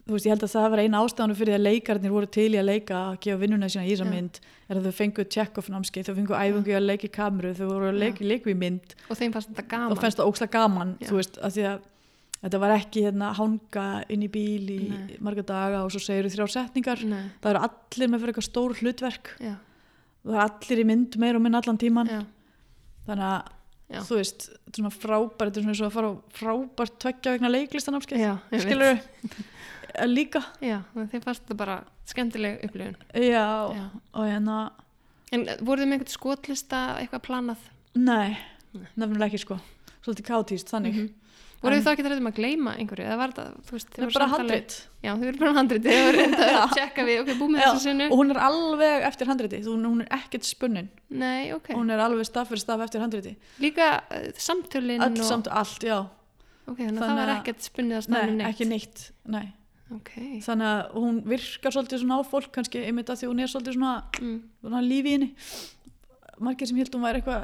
þú veist, ég held að það var eina ástæðanu fyrir að leikarnir voru til í að leika að gefa vinnuna sína í þessa mynd er að þau fengu Tjekov námskeið, þau fengu æfingu í að leika í kameru, þau voru að leika í leiku í mynd. Og þeim fannst þetta gaman. Og fannst það ókslega gaman, Já. þú veist, að því að þetta var ekki hérna hanga inn í bíl í Nei. marga daga og svo segir þrjár setningar. Nei, það eru allir með fyrir eitthvað stór hlutverk. Já, það eru allir í mynd meir og minn allan tíman já, þannig að Já. þú veist, þetta er svona frábært þetta er svona og að fara á frábært tveggja vegna leiklistanafskeið skilur líka já, þeim fannst þetta bara skemmtileg upplifun já, Já. og hérna en voruð þið með einhvern skotlista eitthvað planað nei, Nei. nefnilega ekki sko svolítið kátíst, þannig Mhm. voruð En- þið þá ekki þrættum að gleyma einhverju eða var þetta, þú veist, það er bara handrit já, þið voru bara handrit þið voru reynda að tjekka við, ok, búið með þessu sinnu og hún er alveg eftir handriti þú, hún er ekkert spunnin nei, ok, hún er alveg staf fyrir staf eftir handriti líka uh, samtölin allt og, samt allt, já ok, þannig að Þannig það var að- ekkert spunnið að nei, stafni neitt ekki neitt nei. ok, þannig að hún virkar svolítið svona á fólk kannski einmitt að því hún er svolítið svona, mm. svona lífi í henni margir sem heldum væri eitthvað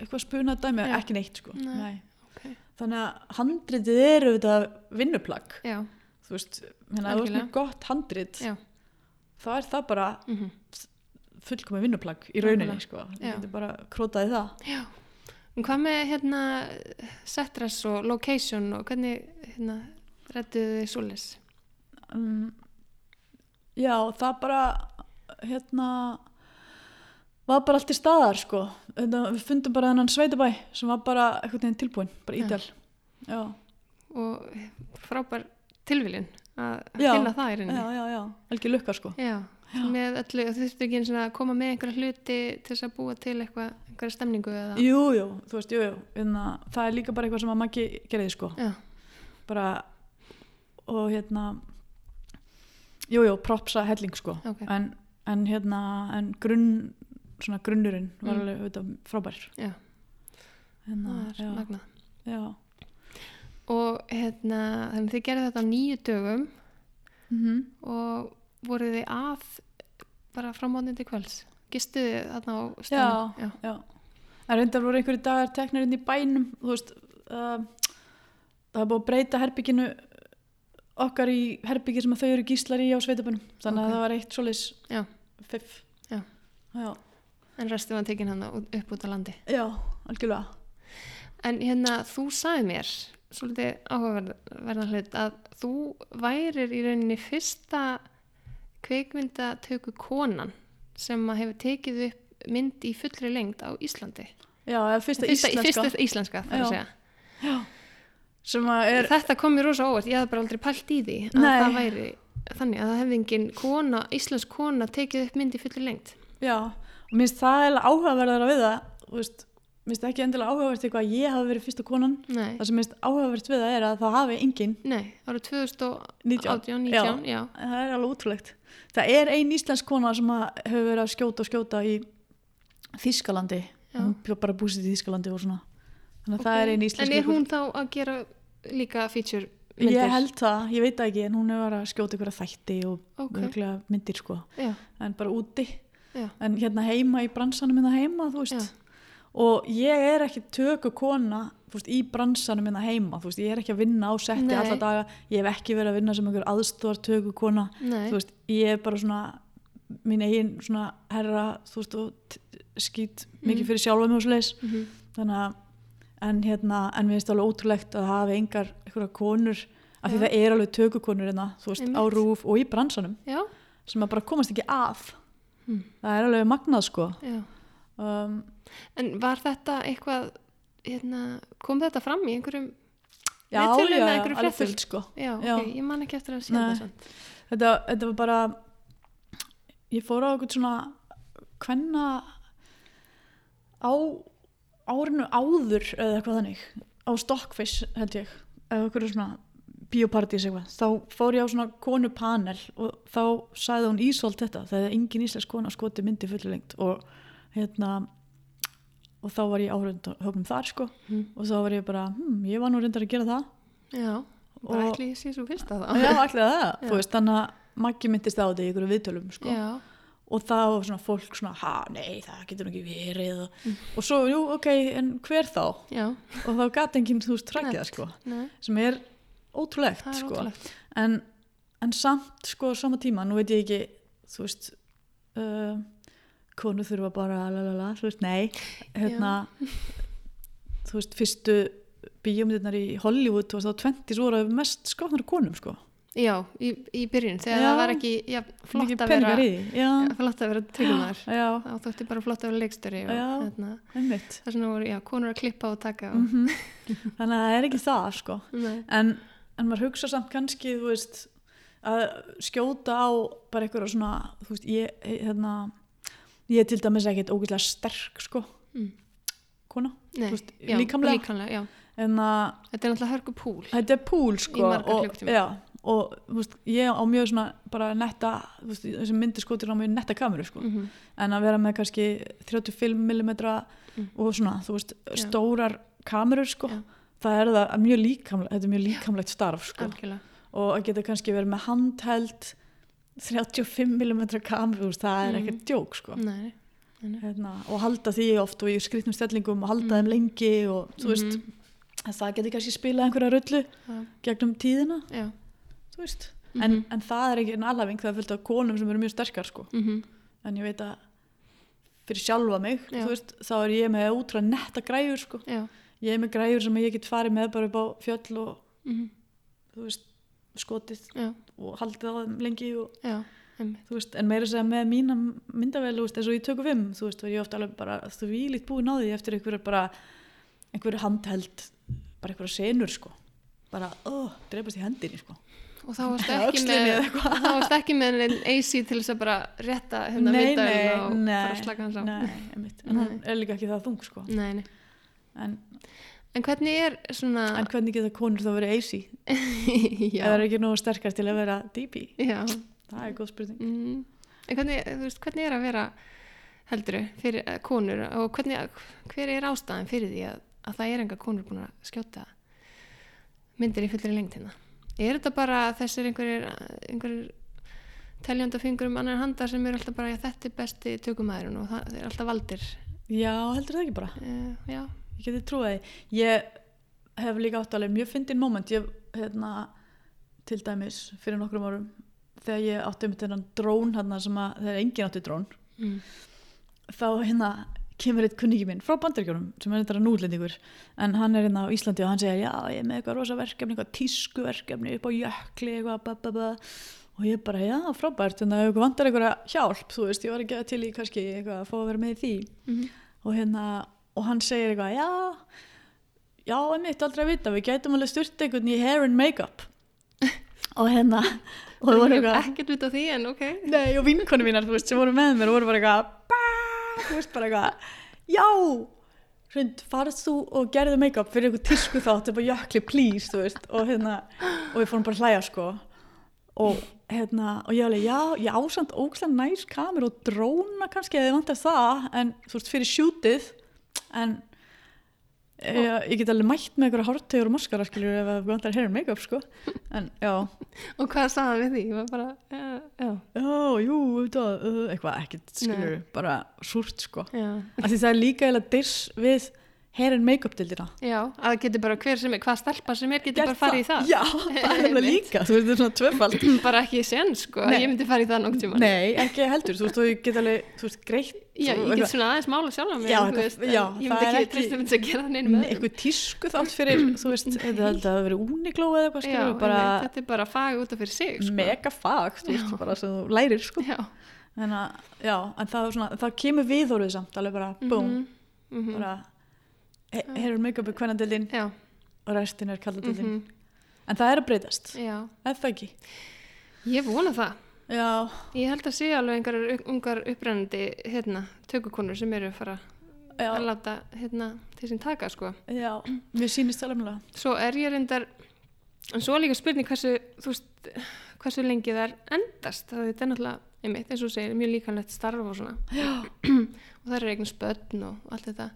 eitthvað spunað dæmi, Já. ekki neitt sko. Nei. Nei. ok, þannig að handritið er auðvitað vinnuplagg. Já, þú veist, hérna, þú veist með gott handrit já. þá er það bara mm fullkomið vinnuplagg í rauninni sko. Já. getur bara krótaði það. Já, en hvað með hérna setress og location og hvernig hérna rættuðu þið svoleiðis? um, já, það bara hérna var bara allt í staðar sko. Þetta, við fundum bara þennan sveitabæ sem var bara einhvern veginn tilbúin, bara Já. ídel já, Og frábær tilviljun að Já, finna það í já, rauninni. já, já algjör lukka sko. Já, með öllu, þú þurftu ekki eins og að koma með einhverja hluti til þess að búa til eitthvað, einhverja stemningu eða... jú, jú, þú veist, jú, jú. Inna, það er líka bara eitthvað sem að Maggi gerði sko. Já, bara og hérna jú, jú, propsa helling sko. Ok, en, en hérna en grunn, svona grunnurinn var Mm. alveg auðvitað frábær já, hérna, það er já, magnað. já. Og hérna, þannig þið gerðu þetta á nýju dögum Mm og voruð þið að bara frá mótni til kvölds? Gistuðu þið þarna á Já, stæðinu? Já. já. En reyndar voru einhverju dagar teknar inn í bænum, þú veist, uh, það er búið að breyta herbygginu okkar í herbyggi sem þau eru gíslar í á sveitabunum. Þannig Ok. að það var eitt Já. fiff. Já. Já, En restu var tekin hann upp út á landi. já algjörlega. En hérna, þú sagði mér, svolítið áhugaverðan hlut, að þú værir í rauninni fyrsta kveikmyndatöku konan sem að hefur tekið upp mynd í fullri lengd á Íslandi. Já, fyrsta, fyrsta íslenska Fyrsta íslenska, Já. að er, Þetta kom mér rosa óvart, ég hafði bara aldrei pælt í því að Nei. það væri þannig að það hefði engin kona, íslensk kona tekið upp mynd í fullri lengd. já, og minnst það er áhugaverðar að við það, þú veist, minnst ekki endilega áhugavert eitthvað að ég hafi verið fyrsta konan. Nei, Það sem minnst áhugavert við það er að það hafi engin nei, árið 2018, 19. 19, já. það er alveg útrúlegt það er ein íslensk kona sem að hefur verið að skjóta og skjóta í Þískalandi Já. hún bara búsið í Þískalandi og svona þannig að það Ok. er ein íslensk En er hún þá að gera líka feature myndir? ég held það, ég veit það ekki en hún hefur verið að skjóta ykkur þætti og Ok. okay. myndir sko Já, en bara úti já, en hérna heima í bransanum minna heima þú veist. Já. og ég er ekki töku kona veist, í bransanum minna heima þú veist, ég er ekki að vinna á setti alla daga. Ég hef ekki verið að vinna sem einhver aðstóðar töku kona. Veist, ég er bara svona mín eigin svona herra þú veist og skýt mikið Mhm. fyrir sjálfa og svo leis Mhm. þannig að en hérna, en mér finnst alveg ótrúlegt að hafa engar einhverja konur af því það er alveg tökukonur hérna, þú veist, á rúf og í bransanum Já, sem að bara komast ekki að Hmm. það er alveg magnað sko já. um, En var þetta eitthvað, hérna, kom þetta fram í einhverjum, já, já, einhverju alveg fullt sko já, Já. ok, ég man ekki eftir að það samt. þetta, þetta var bara ég fór á eitthvað svona hvenna á árinu áður eða eitthvað þannig á Stockfish held ég eða eitthvað svona biopartís eitthvað þá fór ég á svona konupanel og þá sagði hún Ísolt þetta það er engin íslensk kona skoti myndi fullu lengt og hérna og þá var ég áhrund höfum þar sko Mm. og þá var ég bara, hm, ég var nú reyndar að gera það Já, bara Og- ætli ég sé svo fyrst að já, það. allir það, þú veist þannig að Maggi myndist á þetta í ykkur viðtölum sko. Já, og það var svona fólk svona, ha, nei, það getur ekki verið Mm. og svo, jú, ok, en hver þá? já, og þá gat enginn, þú það Nefnt. sko, nei, sem er ótrúlegt það er sko. ótrúlegt. en, en samt, sko, sama tíma nú veit ég ekki, þú veist uh, konu þurfa bara lalala, þú veist, nei hérna, þú veist, fyrstu bíómyndirnar í Hollywood þú veist, á 20 svo voru mest skotnar konum, sko. Já, í, í byrjun, þegar Já. það var ekki já, flott, að vera, í já, flott að vera tryggumar. Þá þótti bara flott að vera leikstöri og hérna, það sem voru, konur að klippa og taka og, mm þannig að það er ekki það, sko. Nei, en, en maður hugsa samt kannski veist að skjóta á bara einhverja svona veist, ég, hérna ég er til dæmis ekkert ógeðslega sterk sko, mm, kona nei, veist, já, líkamlega? líkamlega, að Þetta er náttúrulega hörku púl. þetta er púl sko og, já, og ég á mjög svona bara netta, þessi myndi skotir á mjög netta kameru sko, Mm en að vera með kannski 35 mm Mm. og svona, þú veist, Já. stórar kamerur sko, Já. Það er það mjög líkamlegt, þetta er mjög líkamlegt starf sko og að geta kannski verið með handheld 35 mm kameru, þú veist, það er Mhm. ekkert djók sko. Nei, nei, nei, hérna, og halda því oft og í skrifnum stellingum og halda þeim lengi og þú veist, Mhm. að það geti kannski spilað einhverja rullu Já, gegnum tíðina, veist en, Mhm. en það er ekki en alveg það er fullt af konum sem eru mjög sterkar sko Mhm. en ég veit að fyrir sjálfa mig, veist, þá er ég með útra netta græjur sko, Já. Ég er með græjur sem ég get farið með bara upp á fjöll og Mhm. þú veist, skotið Já, og haldið á þeim lengi og já, þú veist, en meira segja með mína myndavel, þú veist, eins og í tökum fimm þú veist, var ég ofta alveg bara, þú vílít búin á því eftir einhverju bara einhverju handheld, bara einhverju senur sko, bara, ó, dreipast í hendinni sko, Og þá varst ekki ekki með neinn AC til þess að bara rétta hérna nei, nei, og nei, bara slaka hans á. en hún er líka ekki það þung sko, Nei, nei. En, En hvernig er svona... en hvernig geta konur þá verið AC, eða er ekki nógu sterkar til að vera DP, já. það er góð spurning Mm. En hvernig, veist, hvernig er að vera helduru fyrir uh, konur og hvernig, hver er ástæðan fyrir því að, að það er enga konur búin að skjóta myndir í fullri lengt hérna? Er þetta bara þessir einhverjir, einhverjir teljandafingrum annar handar sem eru alltaf bara, já, þetta er besti tökumæðurinn og það er alltaf valdir. já, heldur það ekki bara Uh, já, ég geti trúið því ég hef líka átt alveg mjög fyndin moment ég hérna til dæmis fyrir nokkrum árum þegar ég átti um þennan drón hérna sem að þegar engin átti drón mm. þá hérna kemur eitt kunningi minn frá bandaríkjónum sem er þetta nútlendingur en hann er hérna á Íslandi og hann segir já ég er með eitthvað rosa verkefni, eitthvað tísku verkefni upp á jökli eitthvað ba, ba, ba. og ég bara já frábært en það vantar eitthvað hjálp þú veist ég var ekki til í kannski eitthvað að fá að vera með því Mm og hérna og hann segir eitthvað já já, einmitt aldrei að vita við gætum alveg sturt einhvern í hair and make-up og hérna og það voru Ég eitthvað ekkert út á því en ok. nei, og vinkonu mínar, þú veist, sem voru með mér voru bara eitthvað þú veist, bara eitthvað já, hreint, farð þú og gerðu make-up fyrir eitthvað tísku þátt á jökli, please, þú veist og hérna, og við fórum bara að hlæja sko og hérna og ég alveg, já, ég ásamt ókslega næs kamer og dróna kannski eða vantar það, en þú veist, fyrir sjútið en ég, ég get alveg mætt með eitthvað hártegur og maskara, skiljur, ef það vantar hair and make-up, sko, en já. Og hvað sagði hann við því? Ég var bara, já, já, já, jú, þetta, uh, eitthvað ekkert, skilur, bara súrt, sko. Já. af því það er líka eða dyrs við hair and make-up dildina Já, að það getur bara hver sem er, hvað stelpa sem er getur bara farið í það. Já, það er Einmitt. líka, þú veist, þetta er svona tvöfald bara ekki sen, sko, Nei. ég myndi farið í það nokkuð tíma. Nei, ekki heldur, þú veist, þú get alveg, þú veist, greitt Já, ég get svona aðeins mála sjálf á mig, Já, þetta- veist, já, ég það myndi ekki treysta myndi að gera það neinu með öðrum. eitthvað tísku þátt fyrir, þú veist, þetta hafi verið únigló eða eitthvað, Já, bara þetta er bara fag út af fyrir sig, sko. mega fag, þú veist, bara sem þú lærir, sko. Þannig að, já, en það, svona, það kemur viðhóruð samt, alveg bara, búm, Mhm, mhm. bara, make-up er kvennadildin Já, og restin er kalladildin. mhm, En það er að breytast, er það ekki? Ég vona það. Já, Ég held að sé alveg einhverjar ungar upprennandi hérna, tökukonur sem eru að fara já, að láta hérna, til sín taka sko. já, sýnist það alveg. Svo er ég reyndar, en svo er líka spurning hversu, veist, hversu lengi það er endast. Það er náttúrulega, einmitt, eins og segir, mjög líkanlegt starf og svona. Og það eru eigin spötn og allt þetta.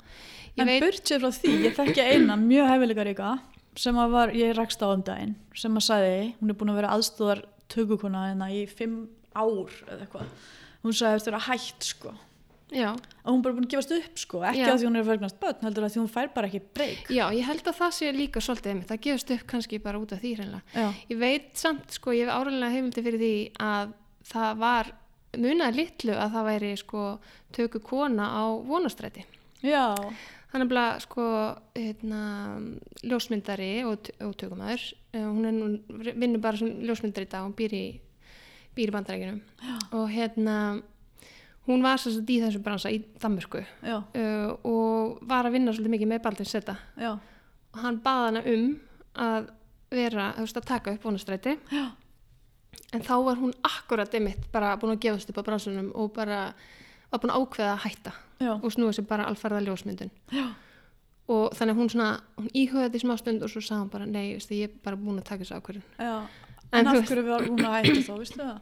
Ég En veit, sér frá því, ég þekki eina mjög hefilega ríka sem að var, ég rakst á um daginn, sem að sagði, hún er búin að vera aðstóðar tökukona hérna í fimm ár eða eitthvað. Hún sagði eftir að hætt sko. já, Og hún er bara búin að gefast upp sko, ekki Já. að því hún er að verðnast börn, heldur að því hún fær bara ekki breyk. já, ég held að það sé líka svolítið einmitt. Það gefast upp kannski bara út af því Ég veit samt, sko, ég hef áræðilega heimildi fyrir því að það var munaði litlu að það væri sko töku kona á vonastræti. já, er nefnilega sko hérna, ljósmyndari og, og tökumæður. Uh, hún er nú, vinnur bara sem ljósmyndari í dag, hún býr í, býr í bandarækjunum. Og hérna, hún var svo í þessu bransa í Danmörku uh, og var að vinna svolítið mikið með Baldin Seta. Og hann baði hana um að vera, þú veist, að taka upp vonastræti. já, En þá var hún akkurat einmitt bara búin að gefast upp á bransunum og bara var búin að ákveða að hætta já, og snúa sér bara alfarða ljósmyndun. já, Og þannig hún svona, hún íhugaði þetta í smá stund og svo sagði hún bara, nei, veistu, ég er bara búin að taka þessu ákvörðun. já. En En af hverju var hún að hætta þá, veistu það?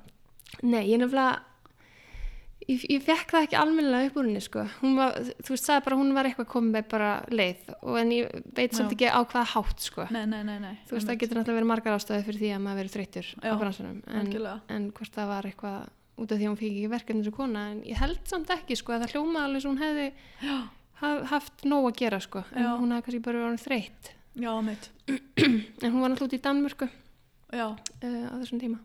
Nei, ég nefnilega, ég, ég fekk það ekki almennilega upp úr henni, sko. Var, þú veist, sagði bara, hún var eitthvað komið með bara leið og en ég veit Já. ekki á hvaða hátt, sko. Nei, nei, nei, nei. Þú veist, það getur náttúrulega verið margar ástæði fyrir því að maður verið þreyttur á bransunum. En, en hvort það var eitthvað út af því að hún fikk ekki verkefni sem kona. En ég held samt ekki, sko, að það hljómaði alveg sem hún hefði haf, haft nóg að gera, sko. En Já. hún hefði kannski bara verið þreytt. En hún var náttúrulega út í Danmörku uh, á þessum tíma.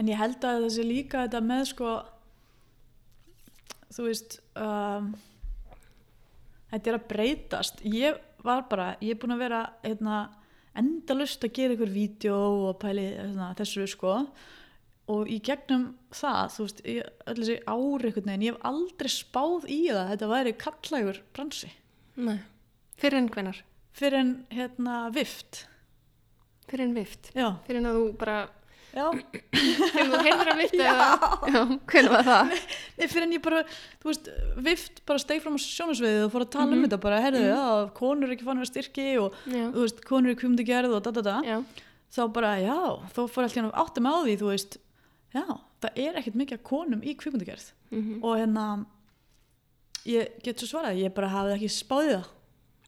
En ég held að þessi líka þetta með sko þú veist um, þetta er að breytast ég var bara, ég er búin að vera hérna, endalust að gera ykkur vídeo og pæli hérna, þessu sko og í gegnum það þú veist, öll þessi ári veginn, ég hef aldrei spáð í það að þetta væri kallægur bransi Nei. Fyrir en hvenar? fyrir en hérna vift Fyrir en vift? já, Fyrir en að þú bara, hefur þú heyrður að vift eða? Já, hvernig var það? Nei, fyrir en ég bara, þú veist, vift bara steig fram á sjónasviðið og fór að tala um þetta bara, herðu, já, konur er ekki fann að vera styrki og, Já, þú veist, konur er kvimdi gerð og da, da, da, já, þá bara, já, þá fór alltaf hérna áttum á því, þú veist, já, það er ekkert mikið konum í kvimdi gerð mhm, og hérna, ég get svo svarað, ég bara hafði ekki spáðið það,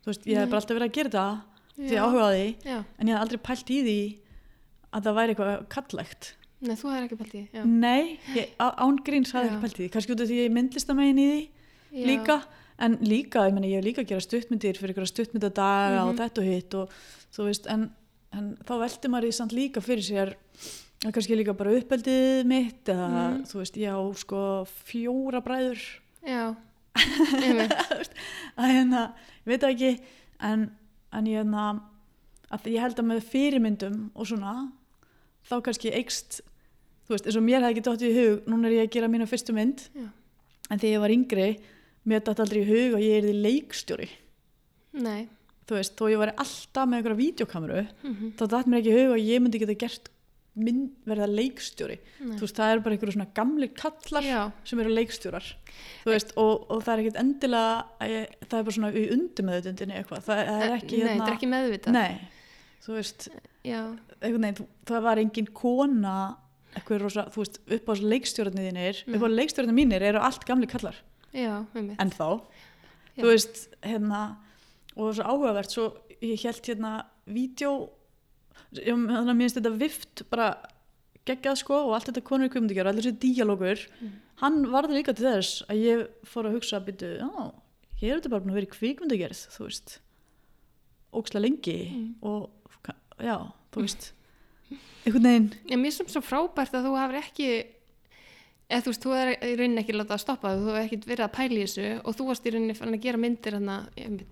þú veist, ég hef bara alltaf verið að gera það, því Já. áhuga á því, já. en ég hef aldrei pælt í því að það væri eitthvað kallægt. Nei, þú hefur ekki því, já. Nei, ég, án gríns hafði Já. ekki því, kannski út af því ég myndlist að megin í því, já. líka en líka, ég, meni, ég hef líka að gera stuttmyndir fyrir ykkur stuttmyndadaga Mhm. og þetta og hitt og þú veist, en, en þá velti maður í samt líka fyrir sér að kannski líka bara uppeldið mitt eða Mhm. þú veist, ég á sko fjóra bræður Já, að hérna, ég veit það ekki en, en ég hérna að ég held að með fyrirmyndum og svona þá kannski eikst þú veist, eins og mér hefði ekki dótt í hug núna er ég að gera mína fyrstu mynd. Já. en þegar ég var yngri mér dætt aldrei í hug að ég er því leikstjóri. Nei, þú veist, þó ég var alltaf með einhverja vídeokameru mhm, þá dætt mér ekki í hug að ég myndi geta gert mynd, verða leikstjóri. Nei. þú veist, það er bara einhverju svona gamli kallar Já, sem eru leikstjórar. Þú veist, og, og það er ekkert endilega ég, það er bara svona í undir með þetta eitthvað, það, er ekki nei, þetta þú veist veginn, það var engin kona rosa, þú veist, upp á leikstjórnir þínir, Mm. upp á leikstjórnir mínir eru allt gamli kallar, já, en þá Já. þú veist, hérna og það er svo áhugavert, svo ég held hérna vídeo mér finnst þetta vift bara geggjað sko og allt þetta konur í kvimdigjör allir þessi díalógur, Mm. hann varði líka til þess að ég fór að hugsa að byrju, já, hér er þetta bara búin að vera í kvikmyndagerð, þú veist ókslega lengi Mm. og já, þú veist. Einhvern veginn. Mér sem svo frábært að þú hafur ekki eða þú veist, þú er í rauninni ekki látað að stoppa þú hefur ekkert verið að pæla í þessu og þú varst í rauninni fann að gera myndir hana,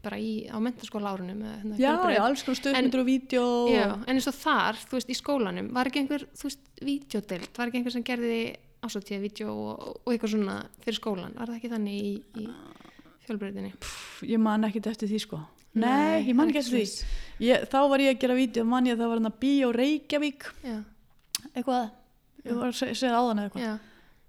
bara í, á mentaskóla árunum hérna, já, já, alls konar stöðmyndir og vídeo já, en eins og þar, þú veist, í skólanum var ekki einhver, þú veist, vídeodelt var ekki einhver sem gerði ásóttíða vídeo og, og eitthvað svona fyrir skólan var það ekki þannig í, í fjölbreytinni? Pff, ég man ekkert eftir því sko nei, ég man ekki eftir því. Ég, þá var ég að gera vídeo, man ég að það var hann að Bíó Reykjavík. Já, eitthvað, ég var að se- segja áðan eitthvað? Já,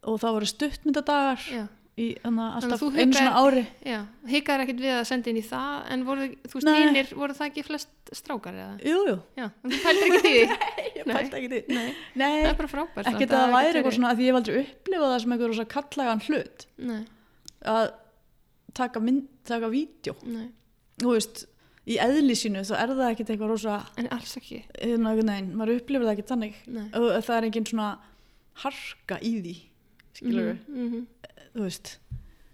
og það voru stuttmyndadagar já. í þannig Þannig að alltaf þú einu svona hikaðir- ári. Já, hikaður ekkert við að senda inn í það en voru, þú veist, Nei. hinnir, voru það ekki flest strákar eða? jú, jú, Já, en þú pældir ekki því? Ég Nei. pælt ekki því. Nei, nei, það er bara frábært ekki samt, það væri eitthvað svona að því ég hef aldrei upplifað það sem eitthvað rosa kallagan hlut. Nei, að taka mynd, taka vídeo. Nei, þú veist, í eðli sínu þá er það ekkit eitthvað rosa en alls ekki. Hérna, einhvern veginn, maður upplifir það ekkit þannig. Nei. Það er engin svona harka í því skilur mm -hmm. þú veist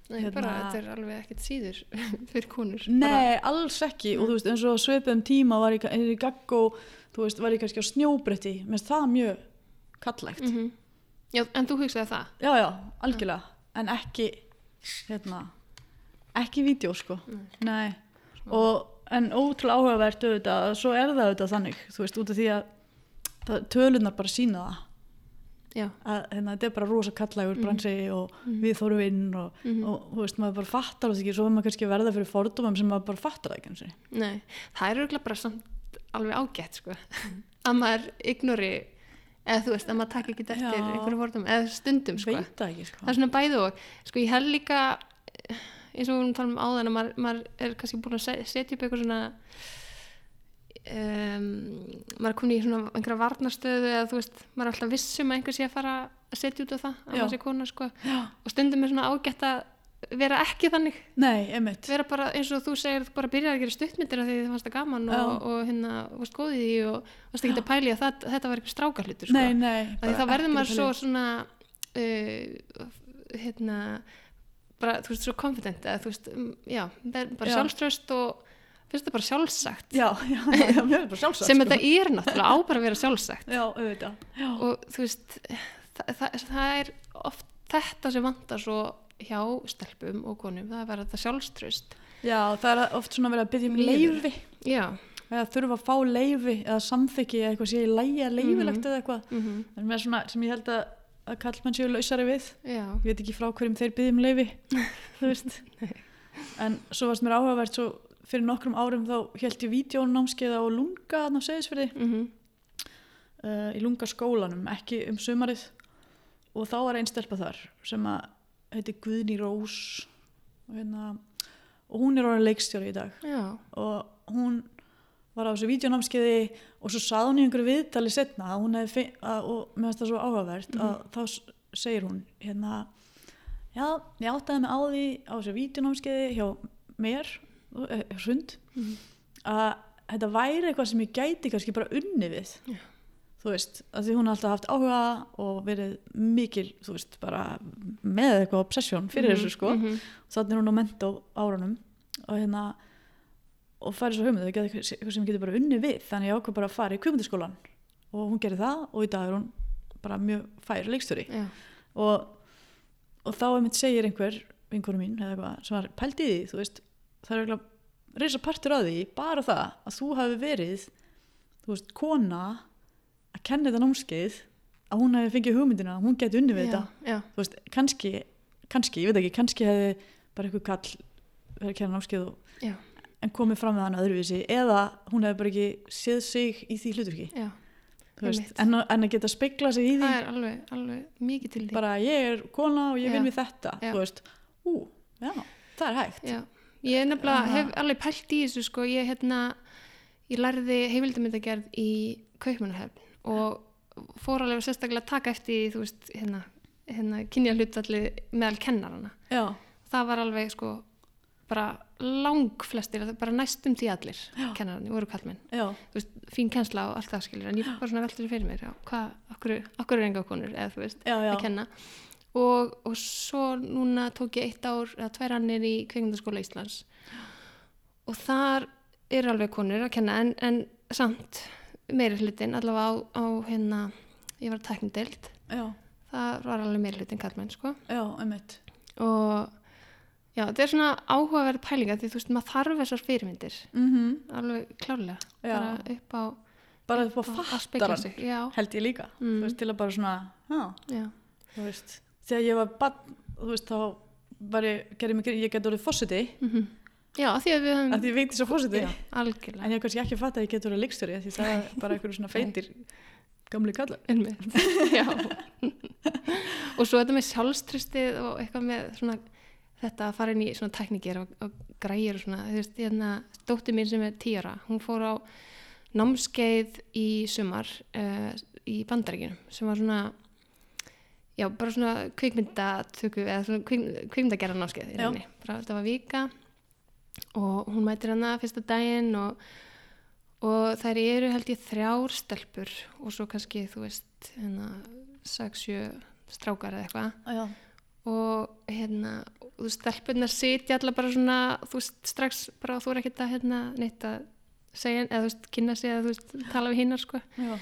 Nei, Hérna- bara þetta er alveg ekkert síður fyrir konur. Nei, alls ekki. Og þú veist eins og svipum tíma var ég í gagg og þú veist var ég kannski á snjóbretti. Mér finnst það mjög kallægt mm -hmm. Já, en þú hugsaði það? Já já, algjörlega. En ekki hérna, ekki vídeo sko. Nei, og en ótrúlega áhugavert auðvitað, svo er það auðvitað þannig þú veist, út af því að tölunar bara sína það Já, að hérna, þetta er bara rosa kallægur Mhm. bransi og Mhm. við þóru inn og, Mhm. og þú veist, maður bara fattar það ekki svo er maður kannski verða fyrir fordómum sem maður bara fattar það ekki og nei, það er auðvitað bara samt alveg ágætt, sko að maður ignori eða þú veist, að maður takk ekki eftir einhverju fordum eða stundum, sko ekki sko. það er svona bæðu og sko ég held líka eins og við erum talað um áðan að maður, maður er kannski búin að se- setja upp eitthvað svona um, maður er komin í svona einhverja varnarstöðu eða þú veist, maður er alltaf vissum að einhver sé að fara að setja út á það að maður sé kona sko Já. og stundum er svona ágætt að vera ekki þannig Nei, einmitt vera bara eins og þú segir, bara byrjar að gera stuttmyndir af því þið fannst það gaman Já. og, og hérna, varst góð í og varst ekki að pæli að það, þetta var eitthvað strákarlutur sko. Nei, nei þá verður maður að svo svona uh, hérna bara, þú veist, svo confident eða þú veist, um, já, bara Já. sjálfströst og finnst það bara sjálfsagt. Já, já, já, mér er bara sjálfsagt sem sko. þetta er náttúrulega á bara að vera sjálfsagt. Já, auðvitað Já, og þú veist það, það, það er oft þetta sem vantar svo hjá stelpum og konum, það er bara þetta sjálfströst já það er oft svona verið að byggja um leifi já, eða þurfa að fá leifi eða samþykki eða eitthvað sé í lægi að leifilegt eða eitthvað. Mm svona sem ég held að, að kallmenn séu lausari við. Já, ég veit ekki frá hverjum þeir byggja um leifi þú veist. En svo varst mér áhugavert svo fyrir nokkrum árum þá held ég vídjónámskeiða og lunga þarna á Seyðisfirði. Mm uh, í lunga skólanum, ekki um sumarið. Og þá var einn stelpa þar sem að heiti Guðni Rós og, hérna, og hún er orðin leikstjóri í dag. Já, og hún var á þessu vídjónámskeiði og svo sað hún í einhverju viðtali setna að hún hefði, og mér finnst það svo áhugavert að þá s- segir hún hérna já, ég áttaði mig á því á þessu vídjónámskeiði hjá mér eh, hrund Mhm. að þetta væri eitthvað sem ég gæti kannski bara unni við Já. þú veist, að því hún har alltaf haft áhuga og verið mikil þú veist, bara með eitthvað obsession fyrir þessu sko Mhm. þannig er hún á mentó árunum og hérna og færi svo hugmynd, það er eitthvað sem ég geti bara unni við. Þannig ég ákvað bara að fara í kvikmyndaskólan og hún gerir það og í dag er hún bara mjög fær leikstjóri. Já, og, og þá einmitt segir einhver vinkonu mín eða eitthvað sem var pælt í því þú veist, það er reysa partur af því, bara það að þú hafi verið þú veist, kona að kenna þetta námskeið að hún hefði fengið hugmyndina að hún geti unni við já, þetta. já, þú veist, kannski, kannski, ég veit ekki kannski hefði bara einhver kall verið að kenna námskeið og, en komið fram með hann öðruvísi eða hún hefði bara ekki séð sig í því hlutverki. Já. veist, en, að- en að geta speikla sig í því. Það er alveg, alveg mikið til því. Bara ég er kona og ég vinn við þetta Já. þú veist, ú, já, það er hægt. Já, ég er nefnilega, Aha. hef alveg pælt í þessu sko, ég hérna, ég lærði heimildamöndagerð í Kaupmannahöfn og fór alveg sérstaklega að taka eftir, þú veist, hérna, hérna kynja hlutalli meðal kennarana. já, Það var alveg sko, bara lang flestir, bara næstum því allir Já. kennarani voru kallmenn. veist, fín kennsla og allt það skilur, en ég bara svona veldur fyrir mér, hvað, okkur, okkur er enga konur, eða þú veist, já, já, að kenna. Og, og svo núna tók ég eitt ár eða tvær annir í kveikmyndaskóla Íslands. Og þar eru alveg konur að kenna en, en samt meiri hlutin allavega á, á hérna ég var teknideild já, það var alveg meiri hlutin kallmenn sko. Já, einmitt. Og já, þetta er svona áhugaverð pælinga því þú veist, maður þarf þessar fyrirmyndir mm alveg klárlega Já. bara upp á bara upp á að spegla fattaran sig já, held ég líka, Mm. þú veist, til að bara svona já, já, þú veist þegar ég var bann, þú veist, þá var ég, gerði mig, ég geti orðið fósiti mm já, af því að við höfum að því ég veit þess að fósiti já, algjörlega. En ég kannski ekki að fatta að ég geti orðið leikstjóri því það er bara einhverju svona feitir gamli kallar já. Og svo þetta með sjálfstrystið og eitthvað með svona þetta að fara inn í svona teknikir og, og græjur og svona, þú veist, hérna dóttir mín sem er tíara, hún fór á námskeið í sumar uh, í bandaríkinu sem var svona já, bara svona kvikmyndatöku eða svona kvik, kvikmyndagerra námskeið í rauninni, bara þetta var vika og hún mætir hana fyrsta daginn og og þær eru held ég þrjár stelpur og svo kannski þú veist hérna 6-7 strákar eða eitthvað og hérna og þú veist stelpurnar sitja allar bara svona þú veist strax bara þú er ekkert að hérna neitt að segja eða þú veist kynna sig eða þú veist tala við hinnar sko. Já,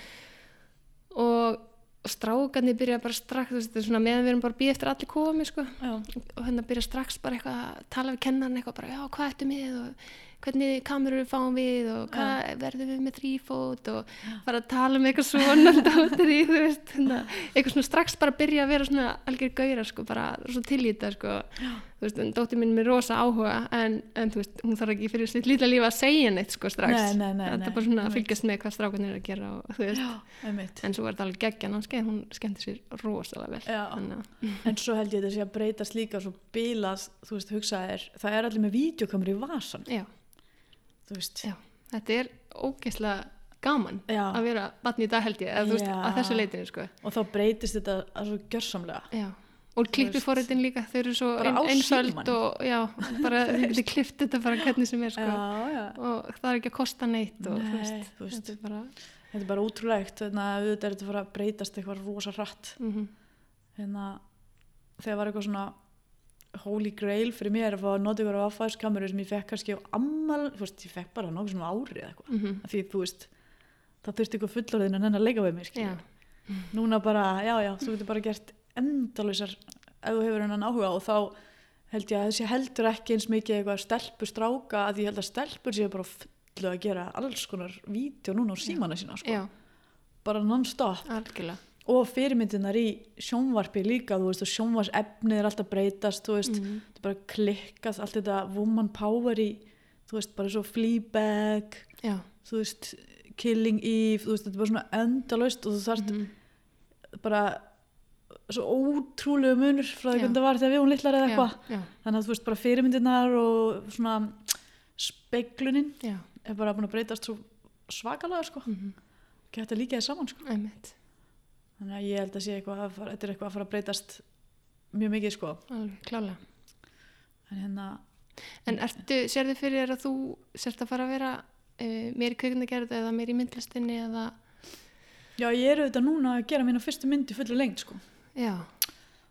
og, og strákarnir byrja bara strax þú veist þetta er svona meðan við erum bara býja eftir allir komi sko. Já, og hérna byrja strax bara eitthvað að tala við kennan eitthvað bara, já, hvað ertu með? Og hvernig kamerur fáum við og hvað verðum við með þrýfót og bara að tala um eitthvað svona dóttir í, þú veist, hérna, eitthvað svona strax bara byrja að vera svona algjör gauðra sko, bara svo tilýta sko, þú veist, en dóttir mín með rosa áhuga en, en þú veist, hún þarf ekki fyrir sitt lítla lífa að segja neitt sko strax. Nei, nei, nei, nei, er bara svona að fylgjast með hvað strákunir er að gera og þú veist, já, en svo er þetta alveg geggja námskeið, hún skemmti sér rosalega vel Já. að en svo held ég þetta sé að breytast líka svo bilað, þú veist, hugsaðir það er allir með vídeokamur í vasan já, þú veist, Já, þetta er ógeðslega gaman Já. að vera batni í dag held ég, eða þú veist, að þessu leitinu sko. og þá breytist þetta að svo gjörsamlega Já, og klippiforritin líka, þau eru svo ein, einsöld og já, bara getur klippt þetta bara hvernig sem er sko. já, já, og það er ekki að kosta neitt og þú Nei, veist, þú veist. þetta er bara þetta er bara útrúlegt þannig að auðvitað er þetta að fara að breytast eitthvað rosa hratt mm hérna þegar var eitthvað svona holy grail fyrir mér að fá að nota ykkur á affæðskameru sem ég fekk kannski á ammal þú veist, ég fekk bara nokkuð svona ári eða eitthvað -hmm. Af því þú veist, það þurfti ykkur fullorðin að nenni að leika við mér skilur. núna bara, já já, þú getur bara gert endalausar ef þú hefur hennan áhuga og þá held ég að þessi heldur ekki eins mikið eitthvað stelpur stráka að ég held að stelpur séu bara fullu að gera alls konar vídeo núna á símana sína sko. bara non-stop algjörlega og fyrirmyndinar í sjónvarpi líka þú veist og sjónvarsefnið er alltaf breytast þú veist, Mhm. þetta er bara klikkað allt þetta woman power í þú veist, bara svo Fleabag Já, þú veist, Killing Eve þú veist, þetta er bara svona endalaust og þú þarft mhm. bara svo ótrúlegu munur frá því hvernig það var þegar við hún litlar eða eitthvað. þannig að þú veist, bara fyrirmyndinar og svona speglunin já, er bara búin að breytast svo svakalega sko, mm ekki hægt að líka þið saman sko. Einmitt, þannig að ég held að sé eitthvað að fara, þetta er eitthvað að fara að breytast mjög mikið sko. Klálega. En hérna, En ertu, sér þið fyrir að þú sért að fara að vera uh, meiri kveikmyndagerð eða meiri í myndlistinni eða, já ég er auðvitað núna að gera mína fyrstu myndi fullu lengt sko. Já,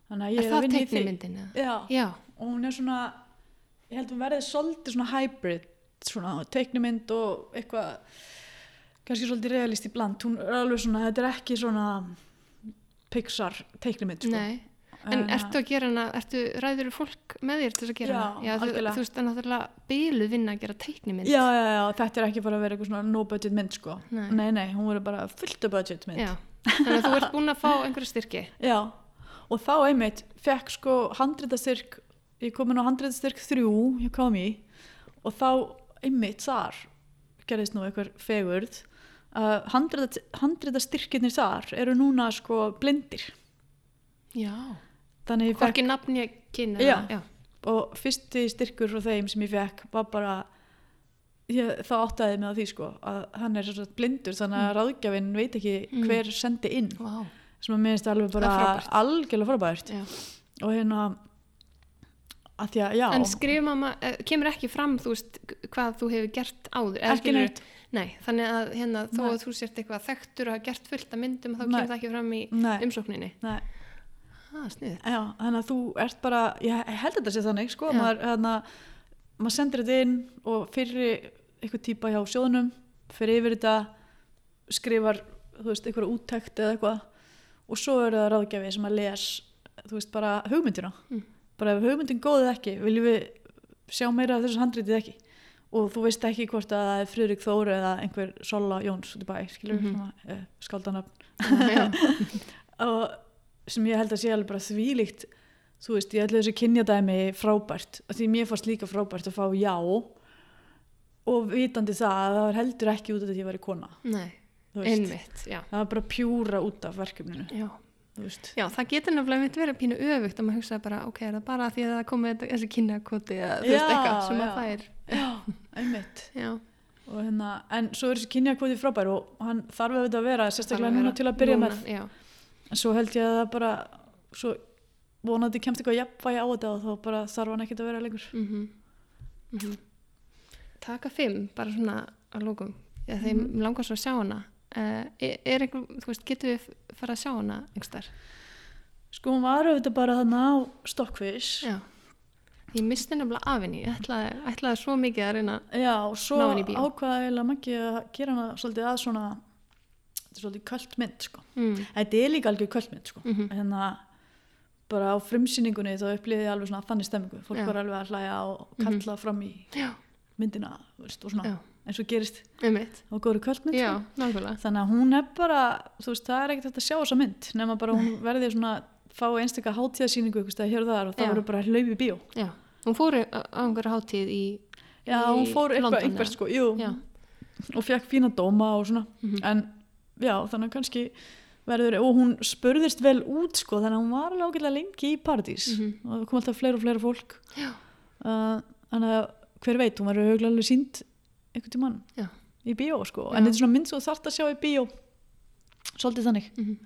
þannig að ég er að það í eða? já, Já, og hún er svona ég held að hún verði svolítið svona hybrid svona teiknumynd og eitthvað kannski svolítið realist í bland. Hún er alveg svona, þetta er ekki svona Pixar teiknumynd sko. nei, en Eh, ertu að gera hana, ertu, ræður fólk með þér til þess að gera Já, hana? Já, þú, þú veist, það er náttúrulega bíluð vinna að gera teiknimynd. já, já, já, þetta er ekki bara að vera eitthvað svona no budget mynd sko Nei. nei, nei, hún verður bara fullt budget mynd þannig að þú ert búin að fá einhverja styrki. Já, og þá einmitt fekk sko handritastyrk ég kom inn á handritastyrk þrjú hjá KMI og þá einmitt þar gerðist nú einhver fegurð að handrita, handritastyrkinir þar eru núna sko blindir Já, þannig fekk hvorki nafn ég kynna. Já. já, og fyrsti styrkur frá þeim sem ég fekk var bara ég, þá áttaði mig á því sko að hann er svo sagt blindur þannig að ráðgjafinn veit ekki Mm. hver sendi inn vá, sem að minnst alveg bara algjörlega frábært já. og hérna að því að já, En skrifum að, kemur ekki fram, þú veist, hvað þú hefur gert áður. ekki neitt Nei, þannig að hérna, þó að þú sért eitthvað þekktur og hafa gert fullt af myndum, þá Nei. kemur það ekki fram í Nei, umsókninni. nei, Ah, já, þannig að þú ert bara ég held þetta sé þannig sko, maður, hérna, maður sendir þetta inn og fyrri eitthvað típa hjá sjóðunum fyrir yfir þetta skrifar, þú veist, eitthvað úttekt eða eitthvað og svo er það ráðgjafi sem að les, þú veist, bara hugmyndina. Mm. bara ef hugmyndin góðið ekki viljum við sjá meira af þessu handritið ekki og þú veist ekki hvort að það er Friðrik Þóru eða einhver Sola Jóns út í bæ, skilur Mhm. svona, uh, skaldanafn Já, og sem ég held að sé alveg bara þvílíkt þú veist, ég ætla þessi kynjadæmi frábært, því mér fannst líka frábært að fá já og vitandi það að það var heldur ekki út af því að ég væri kona nei, einmitt, já. það var bara pjúra út af verkefninu Já. Já, það getur nefnilega mitt verið pínu öfugt að maður hugsa bara, ok, er það bara því að það komið þessi kynjakoti eða þú veist eitthvað sem að það er. já, einmitt. Já, og hérna, en svo er þessi kynjakvoti frábær og hann þarf að vera sérstaklega núna til að byrja núna, með Já, en svo held ég að það bara svo vonandi kemst eitthvað jafnvægi á þetta og þá bara þarf hann ekkert að vera lengur. Mhm, mhm. Taka fimm, bara svona að lókum, já, þeim Mhm. langar svo að sjá hana. Uh, er, er einhver, þú veist, getur við fara að sjá hana einhverstaðar? sko hún var auðvitað bara þannig á Stockfish Já. Ég misti nefnilega af henni, ég ætlaði, ætlaði svo mikið að reyna. Já, og svo eiginlega Maggi að gera hana svolítið að svona þetta er svolítið kvöld mynd sko. Mm. þetta er líka algjör kvöld mynd sko. Mm en það bara á frumsýningunni þá upplýði ég alveg svona þannig stemmingu fólk Já. var alveg að hlæja og kalla fram í Já, myndina veist, og svona, Já. Eins og gerist einmitt. á góðri kvöldmynd Já, sko. þannig að hún er bara, veist, það er ekkert hægt að sjá þessa mynd nema bara hún verði svona fá einstakka hátíðasýningu eitthvað hér og þar og það verður bara hlaup í bíó Já, hún fór á einhverja hátíð í, Já, í hún fór eitthvað, eða? sko, jú Já. og fekk fína dóma og svona Mhm. en já, þannig að kannski verður, og hún spurðist vel út sko, þannig að hún var alveg ágætlega lengi í Paradís Mhm. og það kom alltaf fleira og fleira fólk uh, þannig að hver veit, hún verður auðvitað alveg sínd einhvern tímann Já. í bíó sko, en þetta er svona mynd svo þarft að sjá í bíó svolítið þannig Mhm.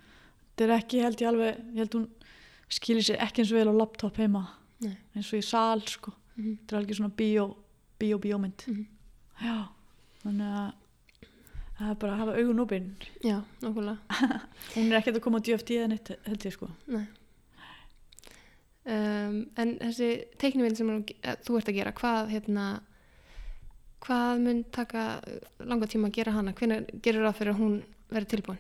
þetta er ekki, held ég alveg, ég held hún skilir sér ekki eins vel á laptop heima Nei. eins og í sal sko Mhm. þetta er alveg svona bíó, bíó, bíómynd Mhm. já, þannig að það er bara að hafa augun opinn Já, nákvæmlega. hún er ekkert að koma á DFT eða neitt held ég sko Nei. Um, en þessi teiknuminn sem þú- eh, þú ert að gera, hvað, hérna, hvað mun taka langa tíma að gera hana? Hvernig gerur það fyrir að hún verið tilbúin?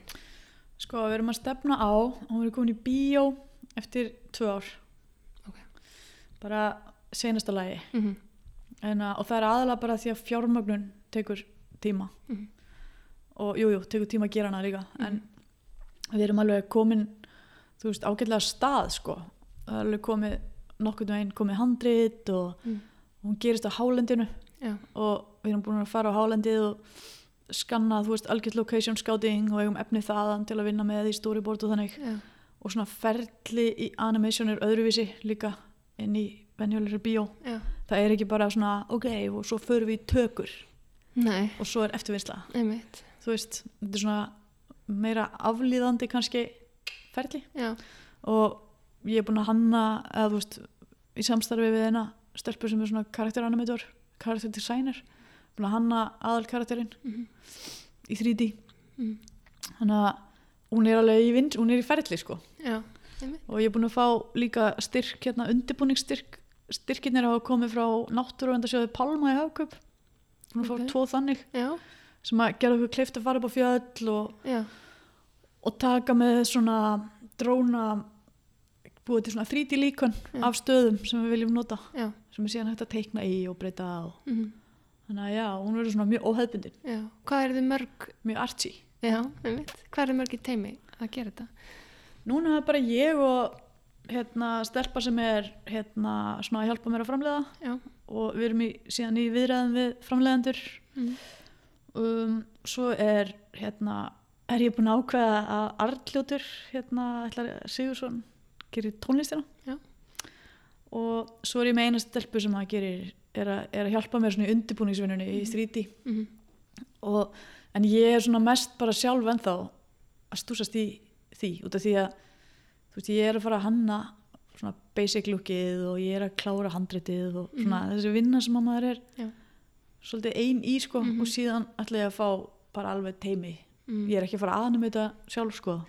sko, við erum að stefna á hún verður komin í bíó eftir tvö ár Ok. bara senasta lagi Mm -hmm. en, að, og það er aðalega bara því að fjármögnun tekur tíma Mhm. og jú, jú, tekur tíma að gera hana líka en við erum alveg komin þú veist, ágætlega stað sko, það er alveg komið nokkurn veginn komið handrit og, Mm. og hún gerist á hálendinu Já, og við erum búin að fara á hálendið og skanna, þú veist, algjört location scouting og eigum efni þaðan til að vinna með í storyboard og þannig. Já, og svona ferli í animation er öðruvísi líka inn í venjulegri bíó. Já. það er ekki bara svona, ok, og svo förum við í tökur. Nei, og svo er eftirvinnsla. Þú veist, þetta er svona meira aflíðandi kannski ferli. Og ég er búin að hanna eða þú veist, í samstarfi við eina stelpur sem er svona karakteranimator karakter designer, hanna aðal karakterinn Mhm. í 3D Mhm. þannig að hún er alveg í vind, hún er í ferli sko já, og ég er búin að fá líka styrk hérna undirbúningsstyrk styrkinir hafa komið frá náttúruvendasjóði Palma í Hafköp búin að fá Ok. tvo þannig Já, sem að gera okkur kleift að fara upp á fjöll og, og taka með svona dróna búið til svona 3D líkon af stöðum sem við viljum nota já. Sem er síðan hægt að teikna í og breyta og Mm þannig að já, hún verður svona mjög óheðbundin Já, hvað er þið mörg, mjög einmitt. Hvað er þið mörg í teimi að gera þetta? núna er bara ég og hérna stelpa sem er hérna svona að hjálpa mér að framleiða. Já, og við erum í, síðan í viðræðum við framleiðendur. Mm. um, svo er hérna er ég búin að ákveða að Arljótur hérna ætlar Sigursson gerir tónlistina. Já. Og svo er ég með eina stelpu sem að gerir er að, er að hjálpa mér svona í undirbúningsvinnunni í 3D Mm og, en ég er svona mest bara sjálf ennþá að stúsast í því út af því að þú veist ég er að fara að hanna svona basic lookið og ég er að klára handritið og svona þessi vinna sem að maður er Já. svolítið ein í sko Mhm. og síðan ætla ég að fá bara alveg teimi Mm. ég er ekki að fara að aðnum þetta sjálf sko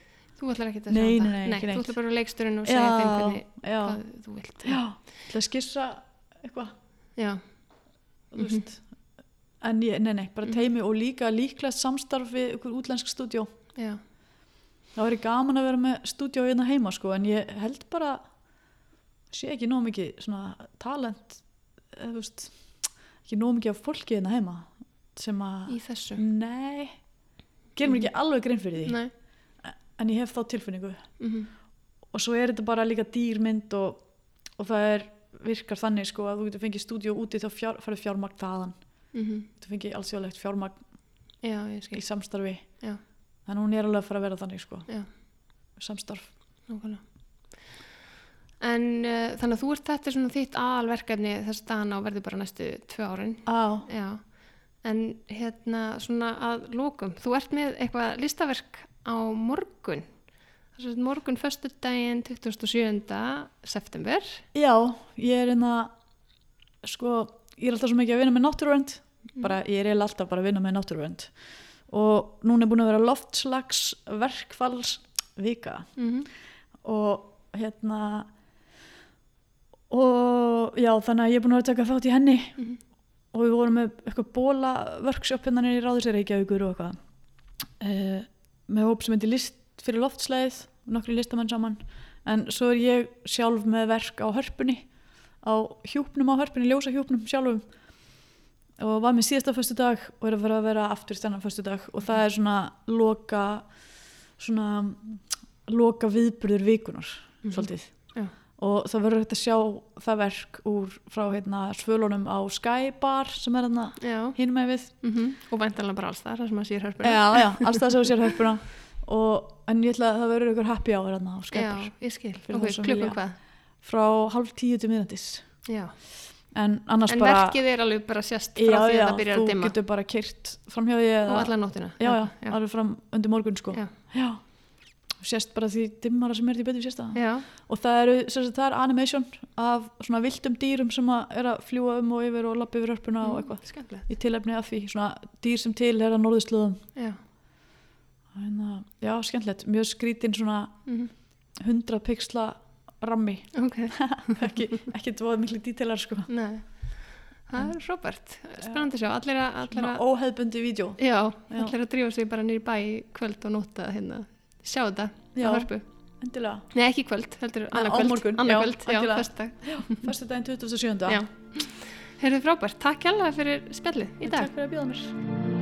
Þú ætlar ekki að Nei, sjá nei, það? nei, ekki þú neitt. ætlar bara að leiksturinn og segja þeim hvernig, já, hvað þú vilt. já, ætla að skissa eitthvað? Já, þú veist en ég, nei, nei, bara Mhm. teimi og líka líklegt samstarf við ykkur útlensk stúdjó já, það væri gaman að vera með stúdjó hérna heima sko, en ég held bara sé ekki nóg mikið svona talent eða, þú veist, ekki nóg mikið af fólki hérna heima sem að í þessu? Nei, gerum mér ekki alveg grein fyrir því. Nei. En ég hef þá tilfinningu Mm og svo er þetta bara líka dýrmynd og, og það er virkar þannig sko að þú getur fengið stúdíu úti þá fjár, farið fjármagn þaðan -hmm. þú fengið allsjóðlegt fjármagn Já, í samstarfi Já. þannig að hún er alveg að fara að vera þannig sko Já. samstarf Nákvæmlega. En uh, þannig að þú ert þetta svona þitt aðalverkefni þess dagana og verður bara næstu tvö árin. á, Já. En hérna svona að lókum, þú ert með eitthvað listaverk á morgun. Morgun föstudaginn 27. september. já, ég er hérna sko, ég er alltaf svo mikið að vinna með náttúruvönd bara, ég er alltaf bara að vinna með náttúruvönd og núna er búin að vera loftslags verkfalls vika Mm -hmm. og hérna og já þannig að ég er búin að vera að taka þátt í henni Mhm. og við vorum með eitthvað bóla workshop hérna í ráðisir Reykjavíkur og eitthvað uh, með hóp sem heitir list fyrir loftsleið nokkri listamenn saman en svo er ég sjálf með verk á hörpunni á hjúpnum á hörpunni, ljósa hjúpnum sjálfum og var með síðasta föstu dag og er að vera að vera aftur þennan föstu dag og það er svona loka svona loka viðburður vikunar Mhm. svolítið Já. Og það verður hægt að sjá það verk úr frá hérna, svölunum á Sky Bar sem er hérna Já. hinn með við Mm Og væntanlega bara alls það sem að sér hörpuna. já, já, alls það sem sér hörpuna og, en ég ætla að það verður ykkur happy hour hérna á Sky Já, ég skil. Fyrir Ok, þá sem klukkan vilja. hvað? frá halv tíu til miðnættis Já. en En bara verkið er alveg bara sérst frá já, því já, að það byrjar þú að dimma. getur bara kyrt framhjá því Og alla nóttina. já, já, já. alveg fram undir morgun sko Já. já. Sést bara því dimmara sem er því betur sést það Já. og það eru, sagt, það er animation af svona viltum dýrum sem að er að fljúa um og yfir og lappa yfir hörpuna og eitthvað Skemmtilegt. í tilefni af því, svona dýr sem til er að norðuslöðum Já. Að, já, skemmtilegt, mjög skrítin svona Mm 100 pixla rammi, Ok, ekki, ekki dvoð miklu dítelar sko, nei. Það er Robert. Spennandi sjá. Allir að, allir að, óheðbundi vídeo já, Já. allir að drífa sig bara nýri bæ kvöld og nóta hérna. Sjá þetta Já. á hörpu. endilega, Nei, ekki kvöld, heldur Nei, annað á kvöld. morgun, Annað já, kvöld, já, algjörlega. föstudag. fyrstu daginn 27. Já. Heyrðu frábært, takk hjálpa fyrir spjallið í dag. Takk fyrir að bjóða mér